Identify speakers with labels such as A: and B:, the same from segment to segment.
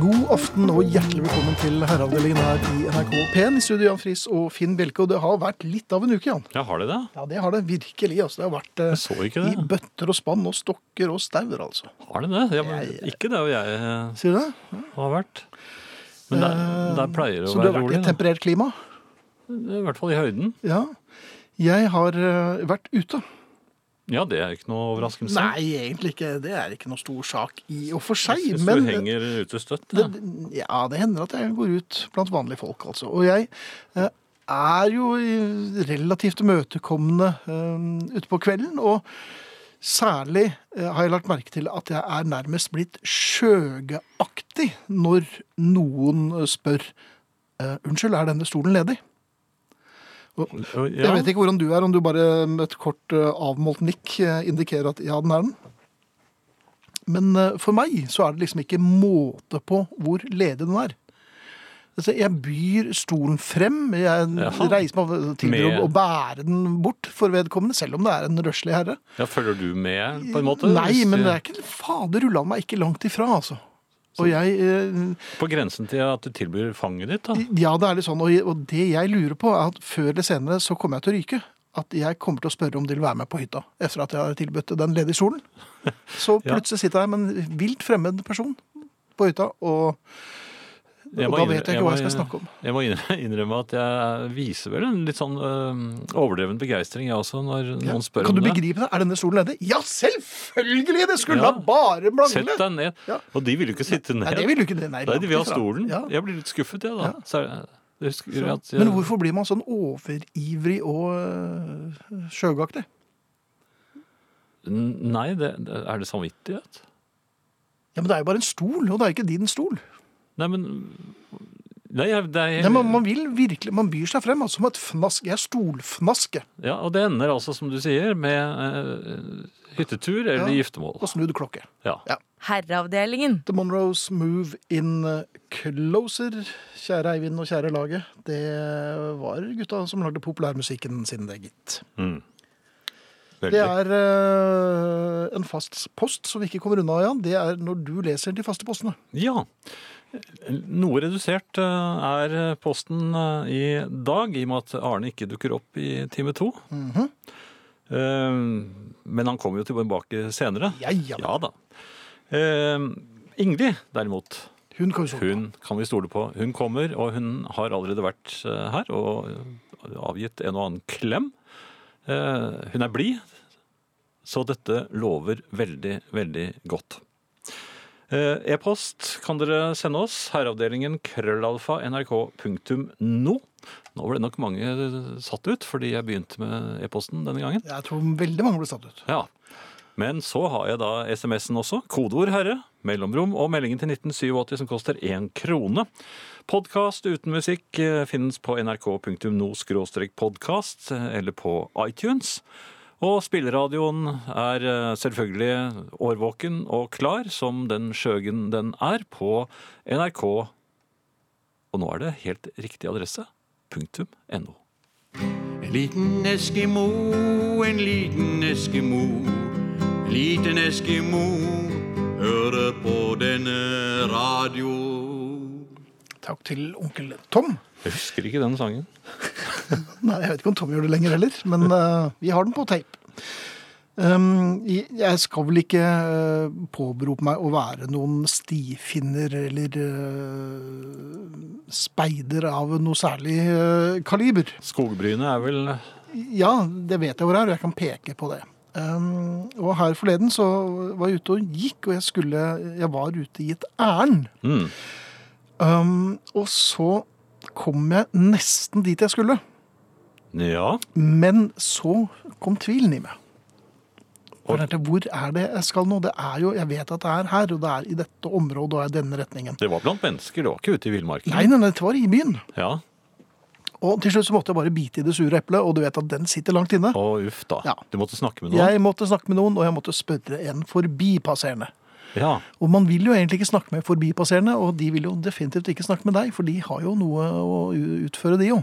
A: God aften og hjertelig velkommen til herreavdelingen her i NRK P1 i studio Jan Friis og Finn Bjelke. Og det har vært litt av en uke, Jan.
B: Ja, har det det?
A: Ja, det har det virkelig. Altså. Det har vært eh,
B: Jeg så ikke
A: i
B: det.
A: bøtter og spann og stokker og staur, altså.
B: Har det det? Ja, men
A: Jeg-
B: ikke det og jeg eh,
A: Sier du det?
B: har vært. Men der, der pleier det
A: Så du har vært i
B: rolig.
A: et temperert klima?
B: I hvert fall i høyden.
A: Ja. Jeg har eh, vært ute.
B: Ja, det er ikke noe overraskelse.
A: Nei, egentlig ikke. Det er ikke noe stor sak i og for seg.
B: Jeg synes
A: Men
B: du henger ute støtt.
A: det,
B: Ja.
A: ja, det hender at jeg går ut blant vanlige folk, altså. Og jeg eh, er jo relativt imøtekommende eh, ute på kvelden. Og særlig eh, har jeg lagt merke til at jeg er nærmest blitt skjøgeaktig når noen spør Unnskyld, er denne stolen ledig?
B: Og-
A: Jeg vet ikke hvordan du er, om du bare med et kort eh, avmålt nikk eh, indikerer at ja, den er den. Men eh, for meg så er det liksom ikke måte på hvor ledig den er. Altså, jeg byr stolen frem, jeg
B: ja.
A: reiser meg til
B: Med-
A: å, å bære den bort for vedkommende, selv om det er en røslig herre.
B: ja, følger du med, på en måte?
A: Nei, men det er ikke fader rulla meg ikke langt ifra, altså. Og jeg eh,
B: På grensen til at du tilbyr fanget ditt, da.
A: Ja, det er litt sånn, og, og det jeg lurer på er at før eller senere så kommer jeg til å ryke. At jeg kommer til å spørre om de vil være med på hytta, etter at jeg har tilbudt den ledige stolen. Så plutselig sitter jeg med en vilt fremmed person på hytta, og, og da vet jeg ikke hva jeg skal snakke om.
B: Jeg må innrømme at jeg viser vel en litt sånn overdreven begeistring, jeg også, når noen spør
A: Kan
B: om
A: du begripe det? Er denne stolen ledig? Ja, selvfølgelig! Det skulle da bare
B: Sett deg ned. Og de vil jo ikke sitte ned.
A: Nei, det vil jo ikke. det. Nei,
B: de vil ha stolen. Jeg blir litt skuffet, jeg, da.
A: Ja.
B: At
A: Men hvorfor blir man sånn overivrig og øh, sjøgaktig?
B: Nei, det, det, er det samvittighet?
A: Ja, men det er jo bare en stol, og det er ikke din stol.
B: Nei, men Nei, jeg, det er
A: Nei, man, man vil virkelig, man byr seg frem altså, som et fnask. Jeg er stolfnaske.
B: Ja, Og det ender altså, som du sier, med eh, hyttetur eller
A: Ja.
B: giftermål.
A: og snudd klokke.
B: Ja.
C: Herreavdelingen.
A: The Monroes move in closer. Kjære Eivind og kjære laget. Det var gutta som lagde populærmusikken sin, det, gitt.
B: Mm.
A: Det er eh, en fast post som vi ikke kommer unna, Jan. Det er når du leser de faste postene.
B: Ja. Noe redusert eh, er posten eh, i dag, i og med at Arne ikke dukker opp i time to.
A: Mm
B: -hmm. Men han kommer jo tilbake senere.
A: Ja, ja.
B: Ja da. Ingrid, derimot,
A: Hun kan
B: hun kan vi stole på. Hun kommer, og hun har allerede vært her og avgitt en og annen klem. Hun er blid, så dette lover veldig, veldig godt. Eh, E-post kan dere sende oss. Herreavdelingen krøllalfa nrk.no. Nå ble nok mange satt ut fordi jeg begynte med e-posten denne gangen.
A: Jeg tror veldig mange ble satt ut.
B: Ja. Men så har jeg da SMS-en også. Kodeord 'herre', mellomrom og meldingen til 1987 som koster én krone. Podkast uten musikk eh, finnes på nrk.no-podkast eller på iTunes. Og spilleradioen er eh, selvfølgelig årvåken og klar, som den skjøgen den er, på NRK. Og nå er det helt riktig adresse. Punktum no.
D: En liten Eskimo, en liten Eskimo, en liten Eskimo, hører på denne radio.
A: Takk til onkel Tom.
B: Jeg husker ikke den sangen.
A: Nei, jeg vet ikke om Tom gjør det lenger heller, men uh, vi har den på tape. Um, jeg skal vel ikke eh, påberope meg å være noen stifinner eller uh, speider av noe særlig kaliber.
B: Skogbrynet er vel
A: Ja, det vet jeg hvor er, og jeg kan peke på det. Um, og her forleden så var jeg ute og gikk, og jeg skulle Jeg var ute i et ærend.
B: mm,
A: Um, og så kom jeg nesten dit jeg skulle.
B: Ja.
A: Men så kom tvilen i meg. Hvor er det jeg skal nå? Det er jo, Jeg vet at det er her, og det er i dette området og i denne retningen.
B: Det var blant mennesker, det var ikke ute i villmarken.
A: Nei, nei, det var i byen.
B: Ja.
A: Og til slutt så måtte jeg bare bite i det sure eplet, og du vet at den sitter langt inne.
B: Å, uff da.
A: Ja.
B: Du måtte snakke med noen.
A: Jeg måtte snakke med noen, og jeg måtte spørre en forbipasserende.
B: Ja.
A: Og man vil jo egentlig ikke snakke med forbipasserende, og de vil jo definitivt ikke snakke med deg, for de har jo noe å utføre, de jo.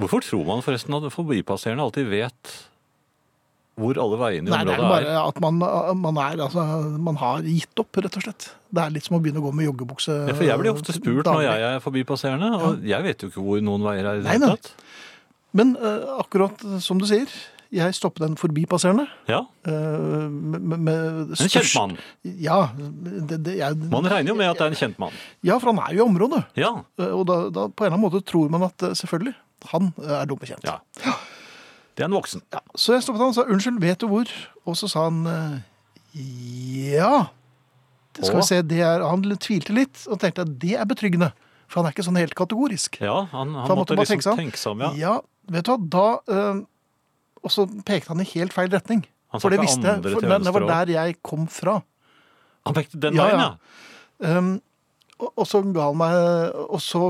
B: Hvorfor tror man forresten at forbipasserende alltid vet hvor alle veiene i
A: Nei, det er
B: området
A: bare
B: er.
A: at man, man er Altså, man har gitt opp, rett og slett. Det er litt som å begynne å gå med joggebukse.
B: Ja, for jeg blir ofte spurt når jeg er forbipasserende, og jeg vet jo ikke hvor noen veier er i det
A: Nei,
B: hele
A: nei.
B: tatt.
A: Men uh, akkurat som du sier, jeg stoppet en forbipasserende.
B: Ja,
A: Uh, med, med, størst...
B: en kjent mann.
A: Ja, det, det, jeg,
B: Man regner jo med at det er en kjent mann.
A: ja, for han er jo i området.
B: Ja,
A: Uh, Og da, da på en eller annen måte tror man at eh, selvfølgelig, han eh, er dumbekjent.
B: ja. Det er en voksen.
A: Ja, Så jeg stoppet han og sa unnskyld, vet du hvor? Og så sa han eh, ja. Det skal vi se, det er, Han tvilte litt og tenkte at det er betryggende. For han er ikke sånn helt kategorisk.
B: Ja, han, han
A: han
B: måtte,
A: måtte
B: liksom
A: tenke seg om.
B: ja.
A: Ja, vet du hva, da Øh, Og så pekte han i helt feil retning.
B: Han
A: For det visste jeg, for det, det var der jeg kom fra.
B: Han pekte den veien,
A: ja.
B: ja.
A: Um, og, og så ga han meg Og så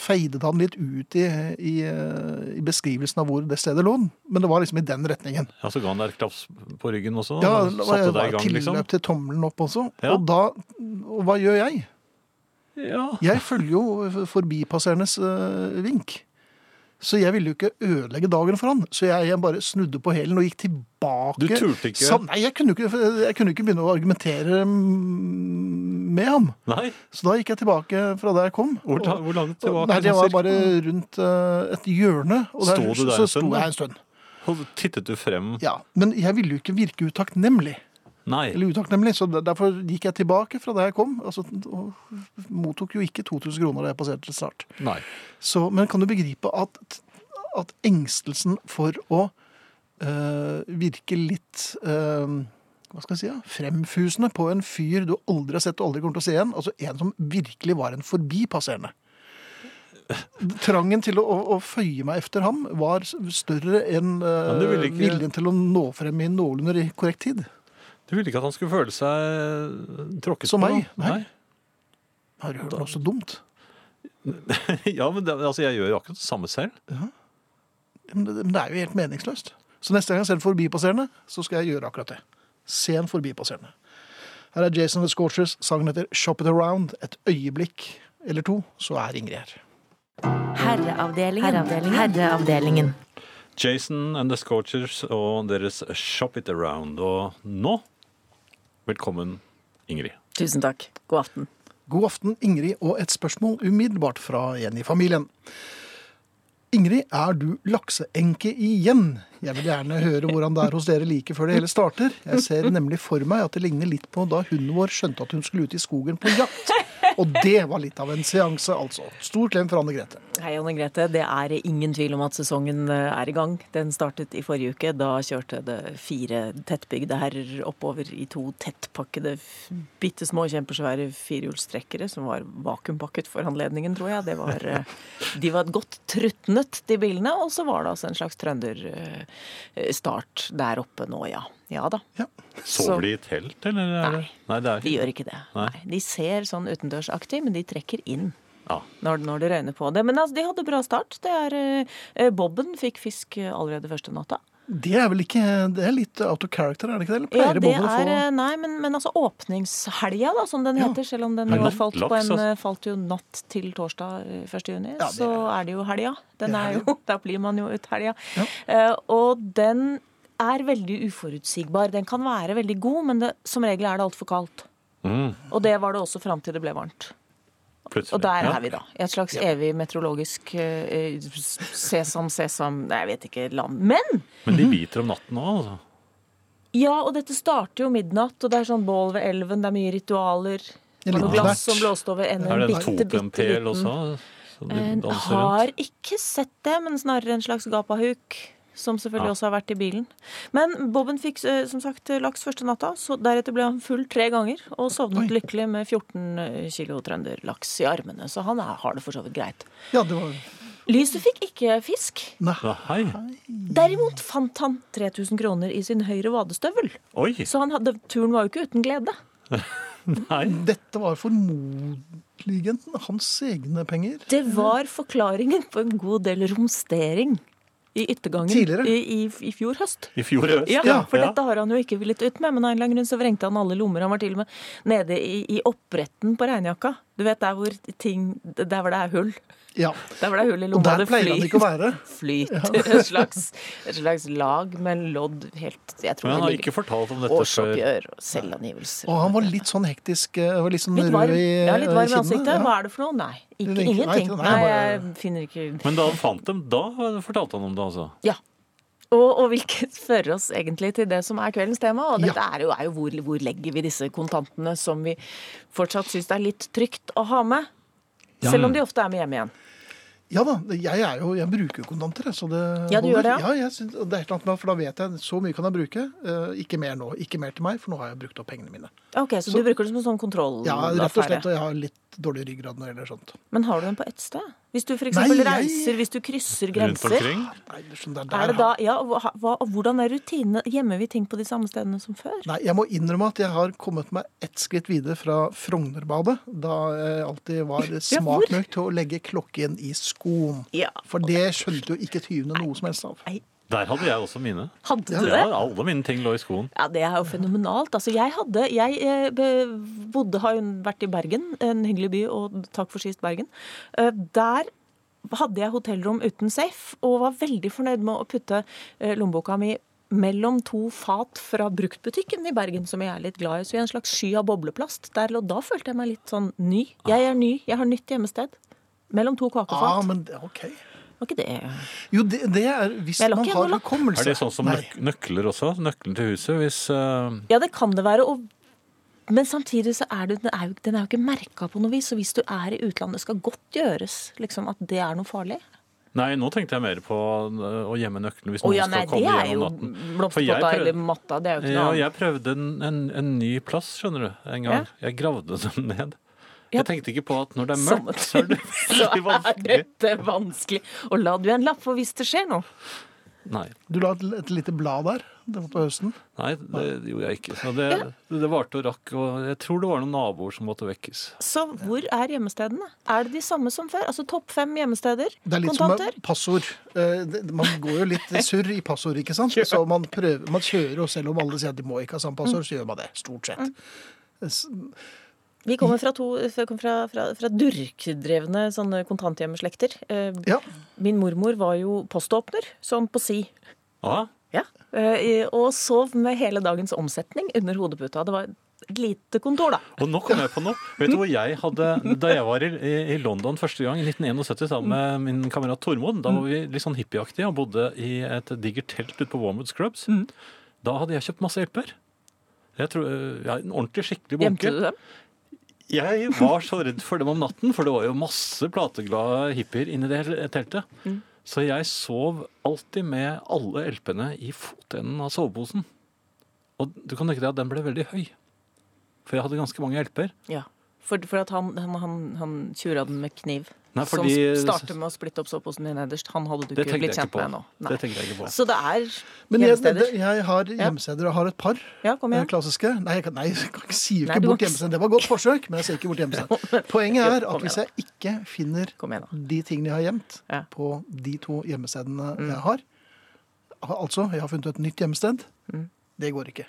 A: feidet han litt ut i, i, eh, i beskrivelsen av hvor det stedet lå. Men det var liksom i den retningen.
B: Ja, Så ga han deg et klaps på ryggen også?
A: Ja,
B: og satte
A: var
B: deg i gang, liksom?
A: til tommelen opp også.
B: Ja.
A: Og da Og hva gjør jeg?
B: Ja.
A: Jeg følger jo forbipasserendes øh, vink. Så jeg ville jo ikke ødelegge dagen for han. Så jeg, jeg bare snudde på hælen og gikk tilbake.
B: Du turte ikke?
A: Sam- nei, jeg kunne, ikke, jeg kunne ikke begynne å argumentere med ham.
B: Nei,
A: Så da gikk jeg tilbake fra der jeg kom.
B: hvor,
A: Og-
B: hvor langt tilbake?
A: Nei, det var bare rundt uh, et hjørne. Og der,
B: Sto du der en stund,
A: sto jeg en stund.
B: Og tittet du frem?
A: Ja, Men jeg ville jo ikke virke utakknemlig.
B: Nei.
A: Eller utakknemlig, så derfor gikk jeg tilbake fra der jeg kom. Altså, og mottok jo ikke 2000 kroner da jeg passerte til start.
B: Nei.
A: Så, men kan du begripe at, at engstelsen for å øh, virke litt øh, hva skal jeg si, ja, fremfusende på en fyr du aldri har sett og aldri kommer til å se igjen, altså en som virkelig var en forbipasserende. Trangen til å, å, å føye meg efter ham var større enn øh,
B: ikke-
A: viljen til å nå frem i noenlunde korrekt tid.
B: Du ville ikke at han skulle føle seg tråkket
A: Som
B: på?
A: meg? Nei. Har du hørt noe så dumt?
B: ja, men det, altså, jeg gjør jo akkurat det samme selv.
A: Men det, men det er jo helt meningsløst. Så neste gang jeg ser en forbipasserende, så skal jeg gjøre akkurat det. Se en forbipasserende. Her er Jason the Scorchers. Sangen heter Shop It Around. Et øyeblikk eller to, så er Ingrid her.
C: Herreavdelingen. Herreavdelingen. Herreavdelingen.
B: Jason and the Scorchers og deres Shop It Around. Og nå, velkommen Ingrid.
E: Tusen takk. God aften.
A: God aften, Ingrid, og et spørsmål umiddelbart fra en i familien. Ingrid, er du lakseenke igjen? Jeg vil gjerne høre hvordan det er hos dere like før det hele starter. Jeg ser nemlig for meg at det ligner litt på da hunden vår skjønte at hun skulle ut i skogen på jakt. Og det var litt av en seanse, altså. Stor klem for Anne Grete.
E: Hei, Anne Grete. Det er ingen tvil om at sesongen eh, er i gang. Den startet i forrige uke. Da kjørte det fire tettbygde herrer oppover i to tettpakkede, bitte små, kjempesvære firehjulstrekkere som var vakuumpakket for anledningen, tror jeg. Var, eh, de var godt trutnet, de bilene. Og så var det altså en slags trønderstart der oppe nå, ja. Ja da.
B: Sover de i telt, eller? er det-
E: Nei.
B: Nei, det er
E: De gjør ikke det.
B: Nei.
E: De ser sånn utendørsaktig, men de trekker inn.
B: Ja.
E: når, når det røyner på det. Men altså, de hadde bra start. Det er, eh, Bobben fikk fisk eh, allerede første natta.
A: Det er vel ikke Det er litt out of character, er det ikke det? Eller
E: Ja, det
A: Bobben å
E: er,
A: få
E: eh, Nei, men, men altså åpningshelga, da, som den
A: Ja.
E: heter. Selv om den
B: natt-
E: falt, på en,
B: altså.
E: eh, falt jo natt til torsdag eh, 1. juni,
A: Ja,
E: så
A: er-
E: det jo helga. Den
A: Det er
E: er jo, Da blir man jo ut helga.
A: Ja.
E: Uh, og den er veldig uforutsigbar. Den kan være veldig god, men det, som regel er det altfor kaldt.
B: Mm,
E: Og det var det også fram til det ble varmt.
B: plutselig.
E: Og der
B: Ja.
E: er vi da. I et slags evig meteorologisk uh, sesam, sesam Nei, jeg vet ikke land. Men
B: Men de biter om natten òg, altså.
E: ja, og dette starter jo midnatt, og det er sånn bål ved elven, det er mye ritualer. Det
A: er
E: noe glass som blåste over.
B: Er det en
E: bitte, bitte liten.
B: også? De
E: Eh, Har ikke sett det, men snarere en slags gapahuk. Som selvfølgelig
B: Ja.
E: også har vært i bilen. Men Bobben fikk eh, som sagt laks første natta. Så deretter ble han full tre ganger og sovnet
A: Oi.
E: lykkelig med 14 kilo trønderlaks i armene. Så han er, har det for så vidt greit.
A: Ja, det var
E: Lyset fikk ikke fisk.
A: Nei.
E: Derimot fant han 3000 kroner i sin høyre vadestøvel.
B: Oi!
E: Så han hadde, turen var jo ikke uten glede.
B: Nei.
A: Dette var formodentlig hans egne penger.
E: Det var forklaringen på en god del romstering i yttergangen
A: Tidligere?
E: i, i, i fjor høst.
B: I fjor høst?
E: Ja, for dette har han jo ikke villet ut med, men av en eller annen grunn så vrengte han alle lommer. Han var til og med nede i, i oppretten på regnjakka. Du vet der hvor ting Der hvor det er hull.
A: Ja.
E: Der hvor det er hull i
A: Og der pleier han ikke å være.
E: flyter et slags, et slags lag med lodd helt Jeg tror
B: Men han har ikke fortalt om dette før.
E: årsoppgjør og selvangivelser.
A: Og han var litt sånn hektisk, eh, var litt sånn
E: Litt
A: rød
E: varm,
A: i
E: ja, litt varm i ansiktet.
A: ja.
E: Hva er det for noe? Nei, ikke, ingenting.
A: Nei,
E: jeg finner ikke
B: Men da han fant dem, da fortalte han om det, altså.
E: Ja. Og, og hvilket fører oss egentlig til det som er kveldens tema. Og dette
A: Ja.
E: er jo, er jo hvor, hvor legger vi disse kontantene som vi fortsatt syns det er litt trygt å ha med. Selv om de ofte er med hjem igjen.
A: Ja da, jeg, er jo, jeg bruker kontanter, så det
E: Ja, du gjør det, ja?
A: ja jeg synes, det er et annet for da vet jeg så mye kan jeg bruke. Eh, ikke mer nå. Ikke mer til meg, for nå har jeg brukt opp pengene mine.
E: Ok, Så, du bruker det som en sånn
A: Ja, rett og slett, og jeg har litt dårlig ryggrad når det gjelder sånt.
E: Men har du den på ett sted? Hvis du f.eks. Reiser, hvis du krysser grenser
A: det er sånn
E: er det da, ja, hva, Hvordan er rutinene? Gjemmer vi ting på de samme stedene som før?
A: Nei, jeg må innrømme at jeg har kommet meg ett skritt videre fra Frognerbadet, da jeg alltid var smart nok til å legge klokken i skoen.
E: Ja.
A: For det skjønte jo ikke tyvene noe som helst av.
E: Nei,
B: Der hadde jeg også mine.
E: hadde du
B: Ja,
E: det?
B: alle mine ting lå i skoen.
E: Ja, det er jo fenomenalt. Altså, jeg hadde Jeg eh, bodde, har jo vært i Bergen, en hyggelig by, og takk for sist Bergen. Eh, Der hadde jeg hotellrom uten safe, og var veldig fornøyd med å putte eh, lommeboka mi mellom to fat fra bruktbutikken i Bergen, som jeg er litt glad i. Så i en slags sky av bobleplast. Der, og da følte jeg meg litt sånn ny. Jeg er ny, jeg har nytt gjemmested. Mellom to
A: Ja,
E: Ah,
A: men det- OK.
E: Var ikke det
A: Jo, det, det er hvis man har
E: noe,
A: hukommelse.
B: Er det sånn som
A: Nei.
B: nøk nøkler også? Nøkkelen til huset? Hvis uh...
E: Ja, det kan det være. Og, men samtidig så er det, den er jo, den er jo ikke merka på noe vis. Så hvis du er i utlandet, skal godt gjøres liksom, at det er noe farlig.
B: Nei, nå tenkte jeg mer på øh, å gjemme nøkkelen hvis
E: Å
B: noen skal
E: nei,
B: komme hjem om natten. For jeg
E: prøvde, matta. Det er jo ikke
B: Ja, jeg prøvde en, en, en ny plass, skjønner du, en gang. Jeg gravde den ned. Jeg tenkte ikke på at når det er
E: Som-
B: mørkt, så er det
E: Så
B: veldig
E: er
B: vanskelig.
E: vanskelig. Og la du en lapp for hvis det skjer noe.
B: Nei,
A: Du la et, et lite blad der det var på høsten.
B: nei, det gjorde jeg ikke. Så det, det varte og rakk, og jeg tror det var noen naboer som måtte vekkes.
E: Så hvor er gjemmestedene? Er det de samme som før? Altså topp fem gjemmesteder?
A: Det er litt
E: Kontanter?
A: som passord. Eh, Man går jo litt surr i passord, ikke sant? Så man, prøver, man kjører og selv om alle sier at de må ikke ha samme passord, så gjør man det. Stort sett.
E: Vi kommer fra, to, fra, fra, fra durkdrevne sånne kontanthjemmeslekter. Eh,
A: Ja.
E: Min mormor var jo poståpner, sånn på si.
B: Ja,
E: Ja. Eh, og sov med hele dagens omsetning under hodeputa. Det var et lite kontor, da.
B: Og nå kom jeg på noe. Vet du hvor jeg hadde Da jeg var i, i London første gang, i 1971, sammen med min kamerat Tormod, da var vi litt sånn hippieaktige og bodde i et digert telt ute på Wormwood Scrubs. Da hadde jeg kjøpt masse hjelper. Jeg tror, ja, En ordentlig, skikkelig bunke.
E: Gjemte du dem?
B: Jeg var så redd for dem om natten, for det var jo masse plateglade hippier inni det teltet. teltet. Så jeg sov alltid med alle LP-ene i fotenden av soveposen. Og du kan tenke deg at den ble veldig høy. For jeg hadde ganske mange LP-er.
E: Ja. For, for at han, han, han, han tjura den med kniv.
B: Nei, fordi-
E: Som starter med å splitte opp soveposen din nederst. Han hadde du ikke blitt kjent
B: ikke
E: med ennå.
B: Det tenkte jeg ikke på.
E: Så det er
A: Men jeg,
E: hjemsteder.
A: jeg har hjemmesteder og har et par
E: Ja, kom
A: eh,
E: igjen.
A: klassiske. Nei, jeg kan, nei, jeg kan ikke si ikke
E: Nei,
A: bort
E: ikke-
A: Det var et godt forsøk, men jeg sier ikke bort hjemsteder. Poenget er at hvis jeg ikke finner de tingene jeg har gjemt
E: Ja.
A: på de to hjemmestedene
E: Mm.
A: jeg har Altså, jeg har funnet et nytt hjemmested.
E: Mm.
A: Det går ikke.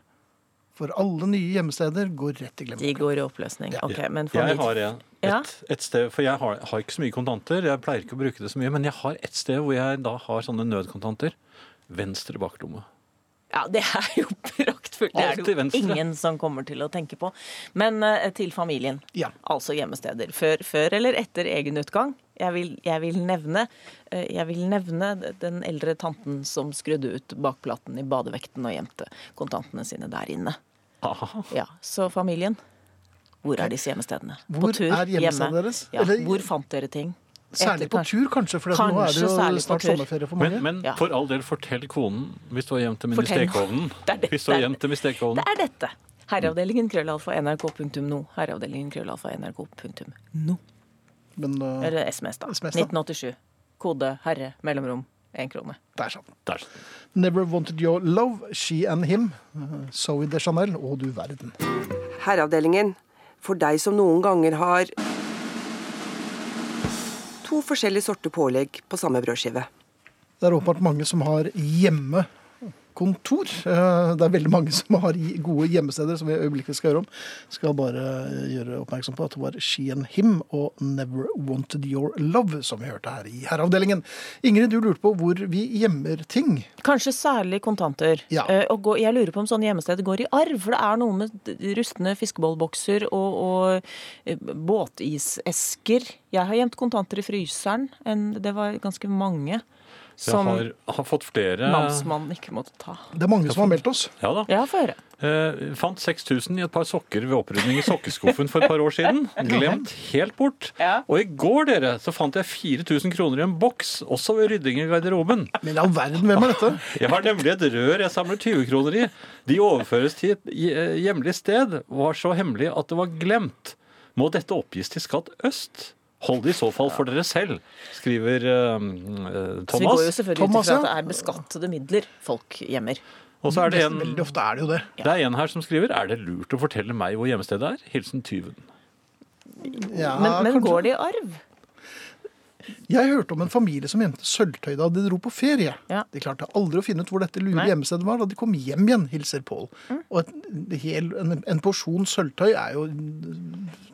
A: For alle nye hjemmesteder går rett i
E: De går i oppløsning.
A: Ja.
E: Ok, men for
B: Jeg
E: mitt-
B: har en,
E: Ja.
B: et, et sted, for jeg har, har ikke så mye kontanter. Jeg pleier ikke å bruke det så mye, men jeg har et sted hvor jeg da har sånne nødkontanter. Venstre baklomme.
E: Ja, det er jo praktfullt. Det er det jo
B: venstre.
E: ingen som kommer til å tenke på. Men uh, til familien.
A: Ja.
E: Altså hjemmesteder. Før, før eller etter egen utgang. Jeg vil, jeg vil nevne uh, jeg vil nevne den eldre tanten som skrudde ut bakplaten i badevekten og gjemte kontantene sine der inne.
B: Aha.
E: Ja, Så familien. Hvor er disse hjemmestedene?
A: Hvor er hjemmestedene deres?
E: Ja,
A: Eller-
E: hvor fant dere ting?
A: Særlig
E: Etter-
A: på tur, kanskje, for nå er det jo snart sommerferie for mange.
B: Men, men
E: Ja.
B: for all del, fortell konen hvis du har gjemt dem inn i stekeovnen.
E: Det er det-
B: Hvis du
E: det er-
B: stekeovnen.
E: Det er dette. Herreavdelingen krøllalfa nrk.no. Herreavdelingen krøllalfa nrk.no.
A: Men uh,
E: Eller SMS, da.
A: SMS, da.
E: 1987. Kode herre mellomrom én krone.
A: der satt den. Never Wanted Your Love, She and Him, Zoe de Chanel og du verden.
F: Herreavdelingen. For deg som noen ganger har to forskjellige sorter pålegg på samme brødskive.
A: Det er åpenbart mange som har hjemme hjemmekontor. Eh, Det er veldig mange som har gode hjemmesteder, som vi øyeblikkelig skal høre om. Skal bare gjøre oppmerksom på at det var She and Him og Never Wanted Your Love som vi hørte her i herreavdelingen. Ingrid, du lurte på hvor vi gjemmer ting.
E: Kanskje særlig kontanter.
A: Ja.
E: Eh, og jeg lurer på om sånne hjemmesteder går i arv. For det er noe med rustne fiskebollbokser og, og eh, båtisesker. Jeg har gjemt kontanter i fryseren. Det var ganske mange.
B: Jeg
E: Som
B: har, har fått flere
E: namsmannen ikke måtte ta.
A: Det er mange som har meldt oss.
B: Ja da.
E: Ja, for.
B: Eh, fant 6000 i et par sokker ved opprydning i sokkeskuffen for et par år siden. Glemt helt bort.
E: Ja.
B: Og i går dere, så fant jeg 4000 kroner i en boks, også ved rydding i garderoben.
A: Men i all verden, hvem er dette?
B: Jeg har nemlig et rør jeg samler 20-kroner i. De overføres til et eh, hjemlig sted. Var så hemmelig at det var glemt. Må dette oppgis til Skatt Øst? Hold det i så fall for dere selv, skriver eh, Thomas.
E: Så vi går jo
B: Thomas.
E: selvfølgelig ut ifra at det er beskattede midler folk gjemmer.
B: Og så er det en,
A: Veldig ofte er det jo det.
B: det er en her som skriver Er det lurt å fortelle meg hvor hjemstedet er? Hilsen tyven.
A: Ja,
E: Men, men går det i arv?
A: Jeg hørte om en familie som gjemte sølvtøy da de dro på ferie.
E: Ja.
A: De klarte aldri å finne ut hvor dette lure
E: Nei.
A: hjemmestedet var da de kom hjem igjen, hilser Pål. Og et, det hel, en, en porsjon sølvtøy er jo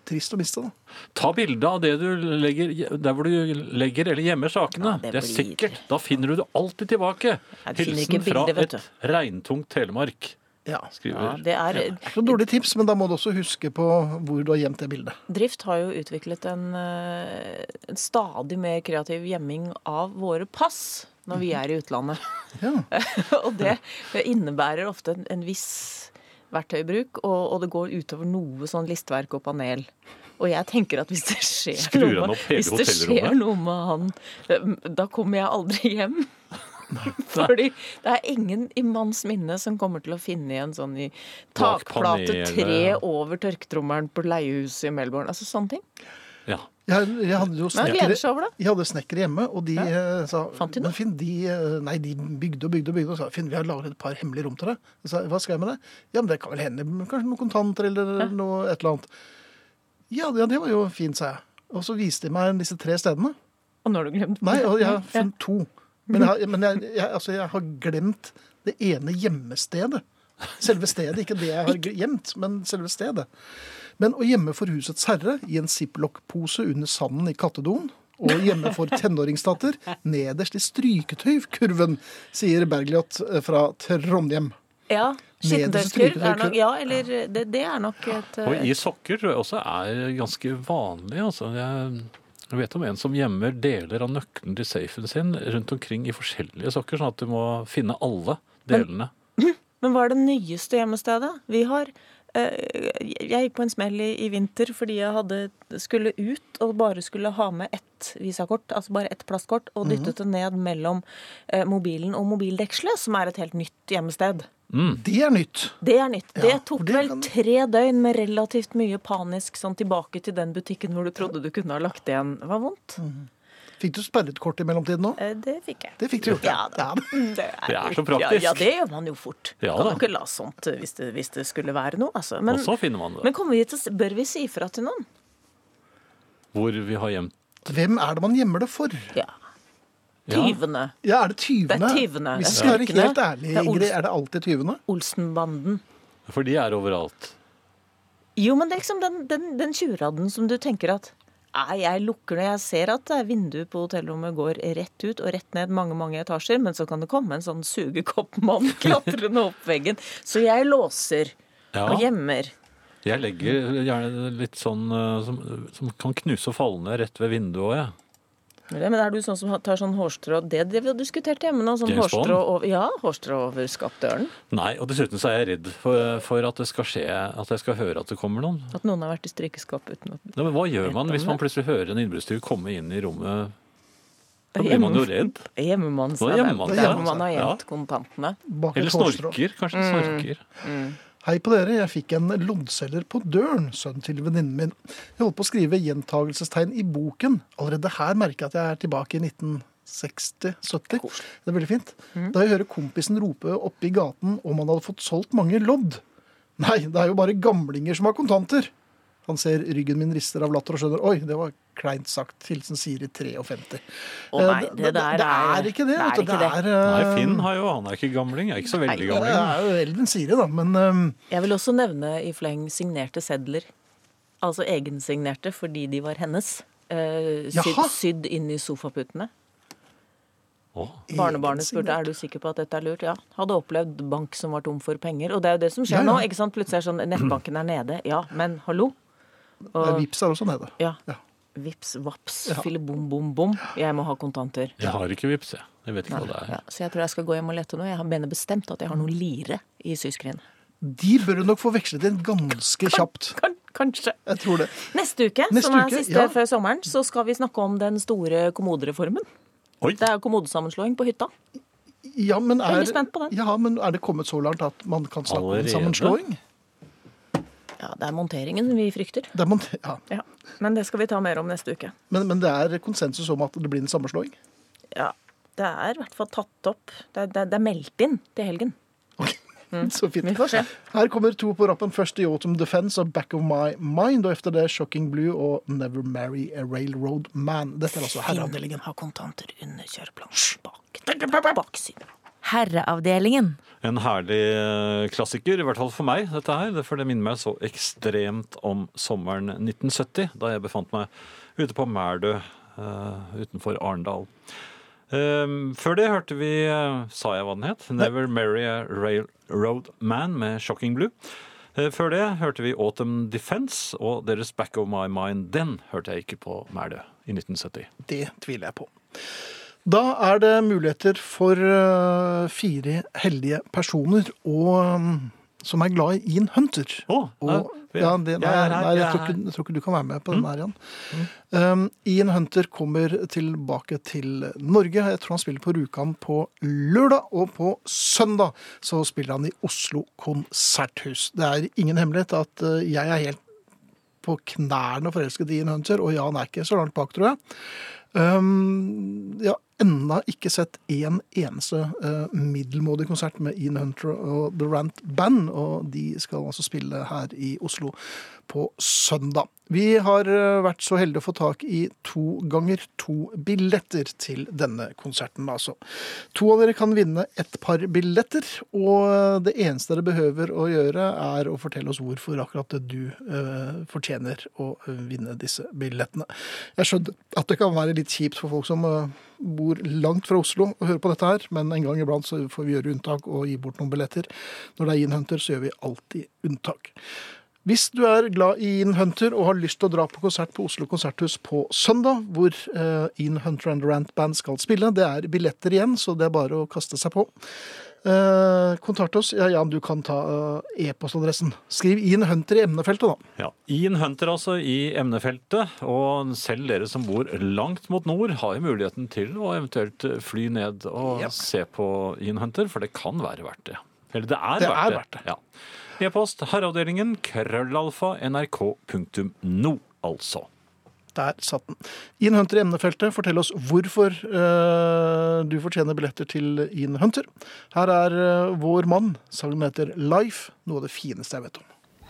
A: trist å miste, da.
B: Ta bilde av det du legger der hvor du legger eller gjemmer sakene.
E: Ja, det
B: det, er sikkert. Da finner du det alltid tilbake. Hilsen
E: ikke
B: fra
E: bildet,
B: et regntungt Telemark,
A: Ja.
E: Ja,
B: skriver
E: det er,
A: Det er ikke noe dårlig tips, men da må du også huske på hvor du har gjemt det bildet.
E: Drift har jo utviklet en, eh, en stadig mer kreativ gjemming av våre pass når vi er i utlandet.
A: Ja.
E: og det innebærer ofte en, en viss verktøybruk, og, og det går utover noe sånn listverk og panel. Og jeg tenker at hvis det skjer, noe, hvis det skjer noe med han, eh, da kommer jeg aldri hjem. Fordi det er ingen i manns minne som kommer til å finne igjen sånn i takplate tre over tørketrommelen på leiehuset i Melbourne. Altså sånne ting.
B: Ja.
A: Jeg, jeg hadde jo
E: Men
A: snekkere,
E: det.
A: jeg hadde snekkere hjemme, og de ja. sa
E: Fant de noe?
A: Men Finn, de, eh, nei, de bygde og bygde og bygde og sa Finn, vi har laget et par hemmelige rom til deg. Jeg sa, Hva skal jeg med det? Ja, men det kan vel hende kanskje noen kontanter eller noe et eller annet. Ja, det, det var jo fint, sa jeg. Og så viste de meg disse tre stedene.
E: Og nå har du glemt
A: Nei, og jeg har
E: Ja.
A: funnet to. Men, jeg, har- men jeg, jeg, altså, jeg har glemt det ene gjemmestedet. Selve stedet, ikke det jeg har gjemt, men selve stedet. Men å gjemme for husets herre i en ziplock-pose under sanden i kattedoen, og hjemme for tenåringsdatter nederst i stryketøykurven, sier Bergljot fra Trondheim.
E: Ja, skittentøyskurv er nok Ja, eller det, det er nok et
B: Og
E: eh,
B: i sokker tror jeg også er ganske vanlig. Altså. Jeg jeg vet om en som gjemmer deler av nøkkelen til safen sin rundt omkring i forskjellige sokker, sånn at du må finne alle delene.
E: Men hva er det nyeste hjemmestedet? Vi har Jeg gikk på en smell i, i vinter fordi jeg hadde, skulle ut og bare skulle ha med ett visakort, altså bare ett plastkort, og dyttet det ned mellom eh, mobilen og mobildekselet, som er et helt nytt hjemmested.
A: Det er nytt.
E: Det er nytt. Det tok
A: det
E: vel
A: kan-
E: tre døgn med relativt mye panisk sånn tilbake til den butikken hvor du trodde du kunne ha lagt igjen. Det var vondt.
A: Fikk du sperret kort i mellomtiden òg?
E: Eh, Det fikk jeg.
A: Det fikk du gjort.
E: Ja da. Mm, Det er,
B: Det er så praktisk.
E: Ja, ja, det gjør man jo fort.
B: Ja
E: kan
B: da.
E: jo ikke la sånt eh, hvis det, hvis det skulle være noe. Altså. Men,
B: Og så finner man det.
E: men kommer vi til, bør vi si ifra til noen?
B: Hvor vi har gjemt
A: Hvem er det man gjemmer det for?
E: Ja.
B: Ja.
E: Tyvene.
A: Ja, er det tyvene?
E: Det er tyvene.
A: Hvis vi skal være helt ærlige, Ingrid, er det alltid tyvene?
E: Olsenbanden.
B: For de er overalt.
E: Jo, men det er liksom den, den, den tjuvradden som du tenker at Nei, jeg lukker når jeg ser at er vinduet på hotellrommet går rett ut og rett ned mange mange etasjer, men så kan det komme en sånn sugekoppmann klatrende opp veggen. Så jeg låser
B: Ja.
E: og gjemmer.
B: Jeg legger gjerne litt sånn eh, som, som kan knuse og falle ned rett ved vinduet òg, jeg.
E: Men er du sånn som tar sånn hårstrå Det det vi har diskutert hjemme nå. Sånn hårstrå over, ja, hårstrå over skapdøren.
B: Nei, og dessuten så er jeg redd for, for at det skal skje, at jeg skal høre at det kommer noen.
E: At noen har vært i strykeskap uten at
B: Ja, men hva gjør man hvis man plutselig hører en innbruddstyv komme inn i rommet? Da blir man jo redd. Gjemmer man
E: Der
A: seg.
E: hvor man har
B: Ja.
E: gjemt kontantene.
A: Bak et
B: Eller snorker. Kanskje snorker.
A: Hei på dere, jeg fikk en loddselger på døren, sønnen til venninnen min. Jeg holdt på å skrive gjentagelsestegn i boken. Allerede her merker jeg at jeg er tilbake i 1960-70. Det er veldig fint. Da jeg hører kompisen rope oppe i gaten om han hadde fått solgt mange lodd. Nei, det er jo bare gamlinger som har kontanter. Han ser ryggen min rister av latter og skjønner Oi, det var kleint sagt. Hilsen Siri 53.
E: Å nei,
A: Eh,
E: det der
A: det er ikke det.
E: det er det.
A: er, eh,
B: Nei, Finn har jo, han er ikke gamling. Jeg er ikke så veldig
E: Nei,
A: Det er jo eldre enn Siri, da, men um...
E: Jeg vil også nevne i fleng signerte sedler. Altså egensignerte fordi de var hennes. Uh, sydd, sydd inn i sofaputene.
B: Å,
E: Barnebarnet spurte er du sikker på at dette er lurt. Ja. Hadde opplevd bank som var tom for penger. Og det er jo det som skjer
A: Ja, ja.
E: nå. ikke sant? Plutselig er sånn nettbanken er nede. Ja, men hallo?
A: Nei,
E: Og,
A: Vips er også nede.
E: ja.
A: Ja.
E: Vips, vaps,
A: Ja.
E: fille bom, bom, bom. Jeg må ha kontanter.
B: jeg har ikke vips, jeg. Jeg vet ikke hva det er.
E: Ja, så jeg tror jeg skal gå hjem og lete nå. Jeg mener bestemt at jeg har noe lire i syskrin.
A: De bør du nok få vekslet inn ganske kjapt.
E: Kan, kanskje.
A: Jeg tror det.
E: Neste uke,
A: Neste
E: som er
A: uke,
E: siste
A: ja.
E: før sommeren, så skal vi snakke om den store kommodereformen.
B: Oi.
E: Det er kommodesammenslåing på hytta.
A: Ja, men er,
E: spent på den.
A: Ja, men er det kommet så langt at man kan snakke om en
B: Allerede?
A: sammenslåing?
E: Ja, det er monteringen vi frykter.
A: Det er man, ja.
E: Ja, Men det skal vi ta mer om neste uke.
A: men, men det er konsensus om at det blir en sammenslåing?
E: Ja, Det er i hvert fall tatt opp. Det er, det er, det er meldt inn til helgen.
A: Så fint.
E: Vi får se.
A: Her kommer to på rappen. Først The Autumn Defense og Back of My Mind. Og etter det Shocking Blue og Never Marry a Railroad Man. Dette er altså herreavdelingen.
E: Har kontanter under kjøreplanen. Bak, baksiden.
C: Herreavdelingen.
B: En herlig eh, klassiker, i hvert fall for meg, dette her. For det minner meg så ekstremt om sommeren 1970, da jeg befant meg ute på Mærdø eh, utenfor Arendal. Um, før det hørte vi, eh, sa jeg hva den het, Never Marry a Railroad Man med Shocking Blue. Før det hørte vi Autumn Defense og deres Back of My Mind. Den hørte jeg ikke på Mærdø i 1970.
A: Det tviler jeg på. Da er det muligheter for øh, fire heldige personer og, um, som er glad i Ian Hunter.
B: Å,
A: Og,
B: ja,
A: ja, det, nei,
B: jeg
A: nei,
B: jeg
A: jeg, tror ikke, jeg tror ikke du kan være med på den her, Jan. Um, Ian Hunter kommer tilbake til Norge. Jeg tror han spiller på Rjukan på lørdag, og på søndag så spiller han i Oslo konserthus. Det er ingen hemmelighet at uh, jeg er helt på knærne forelsket i Ian Hunter, og Jan er ikke så langt bak, tror jeg. Um, jeg har ennå ikke sett én eneste uh, middelmådig konsert med Ian Hunter og The Rant Band, og de skal altså spille her i Oslo på søndag. Vi har uh, vært så heldige å få tak i to ganger to billetter til denne konserten, altså. To av dere kan vinne et par billetter, og uh, det eneste dere behøver å gjøre, er å fortelle oss hvorfor akkurat du uh, fortjener å vinne disse billettene. Jeg skjønner at det kan være litt kjipt for folk som uh, bor langt fra Oslo og hører på dette her, men en gang iblant så får vi gjøre unntak og gi bort noen billetter. Når det er innhenter så gjør vi alltid unntak. Hvis du er glad i Ian Hunter og har lyst til å dra på konsert på Oslo konserthus på søndag, hvor uh, Ian Hunter and Rant Band skal spille, det er billetter igjen, så det er bare å kaste seg på. Uh, kontakt oss. Ja, Jan, du kan ta uh, e-postadressen. Skriv Ian Hunter i emnefeltet, da.
B: Ja. Ian Hunter altså i emnefeltet, og selv dere som bor langt mot nord, har jo muligheten til å eventuelt fly ned og
A: yep.
B: se på Ian Hunter, for det kan være verdt det. Eller det er,
A: Det
B: verdt,
A: er
B: det.
A: verdt det.
B: Ja. E-post herreavdelingen krøllalfa nrk.no, altså.
A: Der satt den. Ian Hunter i emnefeltet, fortell oss hvorfor uh, du fortjener billetter til Ian Hunter. Her er uh, vår mann. Sangen heter Life, noe av det fineste jeg vet om.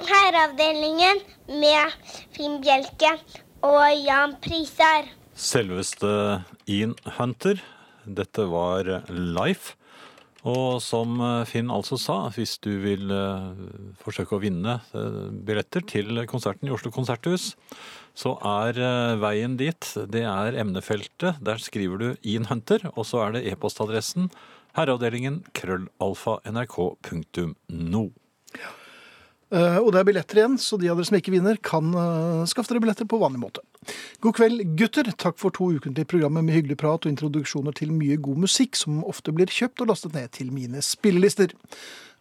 G: Herreavdelingen med Finn Bjelke og Jan Prisar.
B: Selveste Ian Hunter. Dette var Life. Og som Finn altså sa, hvis du vil eh, forsøke å vinne eh, billetter til konserten i Oslo konserthus, så er eh, veien dit, det er emnefeltet. Der skriver du Ian Hunter, og så er det e-postadressen herreavdelingen krøllalfa nrk.no.
A: Eh, og det er billetter igjen, så de av dere som ikke vinner, kan eh, skaffe dere billetter på vanlig måte. God kveld, gutter. Takk for to ukentlige programmer med hyggelig prat og introduksjoner til mye god musikk, som ofte blir kjøpt og lastet ned til mine spillelister.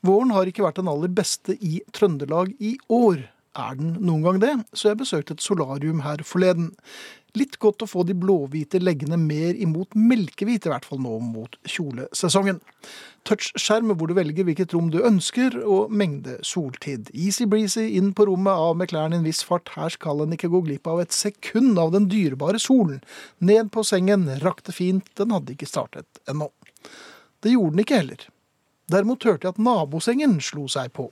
A: Våren har ikke vært den aller beste i Trøndelag i år. Er den noen gang det? Så jeg besøkte et solarium her forleden. Litt godt å få de blåhvite leggene mer imot melkehvit, i hvert fall nå mot kjolesesongen. Touchskjerm hvor du velger hvilket rom du ønsker, og mengde soltid. Easy-breezy inn på rommet, av med klærne i en viss fart. Her skal en ikke gå glipp av et sekund av den dyrebare solen. Ned på sengen, rakk det fint, den hadde ikke startet ennå. Det gjorde den ikke heller. Derimot hørte jeg at nabosengen slo seg på.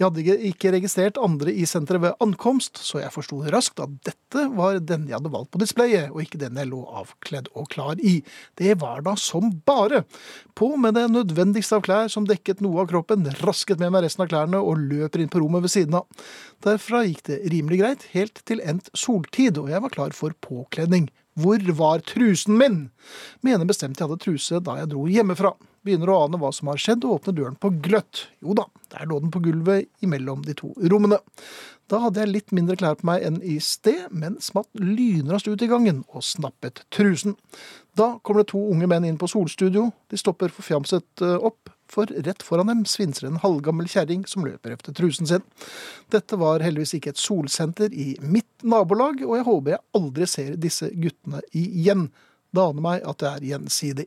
A: Jeg hadde ikke- registrert andre i senteret ved ankomst, så jeg forsto raskt at dette var den jeg hadde valgt på displayet, og ikke den jeg lå avkledd og klar i. Det var da som bare. På med det nødvendigste av klær som dekket noe av kroppen, rasket med meg resten av klærne og løper inn på rommet ved siden av. Derfra gikk det rimelig greit, helt til endt soltid, og jeg var klar for påkledning. Hvor var trusen min? Mener bestemt jeg hadde truse da jeg dro hjemmefra. Begynner å ane hva som har skjedd, og åpner døren på gløtt. Jo da, der lå den på gulvet imellom de to rommene. Da hadde jeg litt mindre klær på meg enn i sted, men smatt lynraskt ut i gangen og snappet trusen. Da kommer det to unge menn inn på solstudio. De stopper forfjamset eh, opp, for rett foran dem svinser en halvgammel kjerring som løper efter trusen sin. Dette var heldigvis ikke et solsenter i mitt nabolag, og jeg håper jeg aldri ser disse guttene igjen. Det aner meg at det er gjensidig.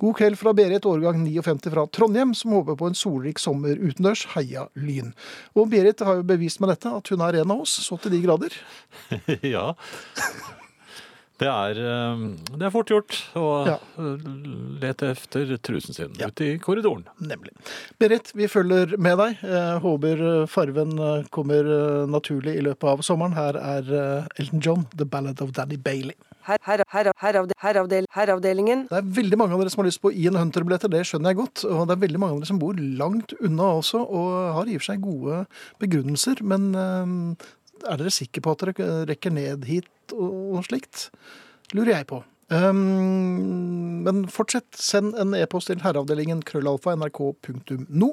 A: God kveld fra Berit, årgang 59 fra Trondheim, som håper på en solrik sommer utendørs. Heia Lyn. Og Berit har jo bevist med dette at hun er en av oss, så til de grader.
B: ja. Det er, eh, det er fort gjort å
A: Ja.
B: eh, lete efter trusen sin
A: Ja.
B: ute i korridoren.
A: Nemlig. Berit, vi følger med deg. Jeg håper farven eh, kommer eh, naturlig i løpet av sommeren. Her er eh, Elton John, 'The Ballad of Danny Bailey'.
F: Her, her, her, heravde, heravdel, herravdelingen.
A: Det er veldig mange av dere som har lyst på Ian Hunter-billetter, det skjønner jeg godt. Og det er veldig mange av dere som bor langt unna også, og har i og for seg gode begrunnelser. Men eh, er dere sikre på at dere rekker ned hit og slikt? Lurer jeg på. Um, men fortsett. Send en e-post til herreavdelingen krøllalfa nrk.no.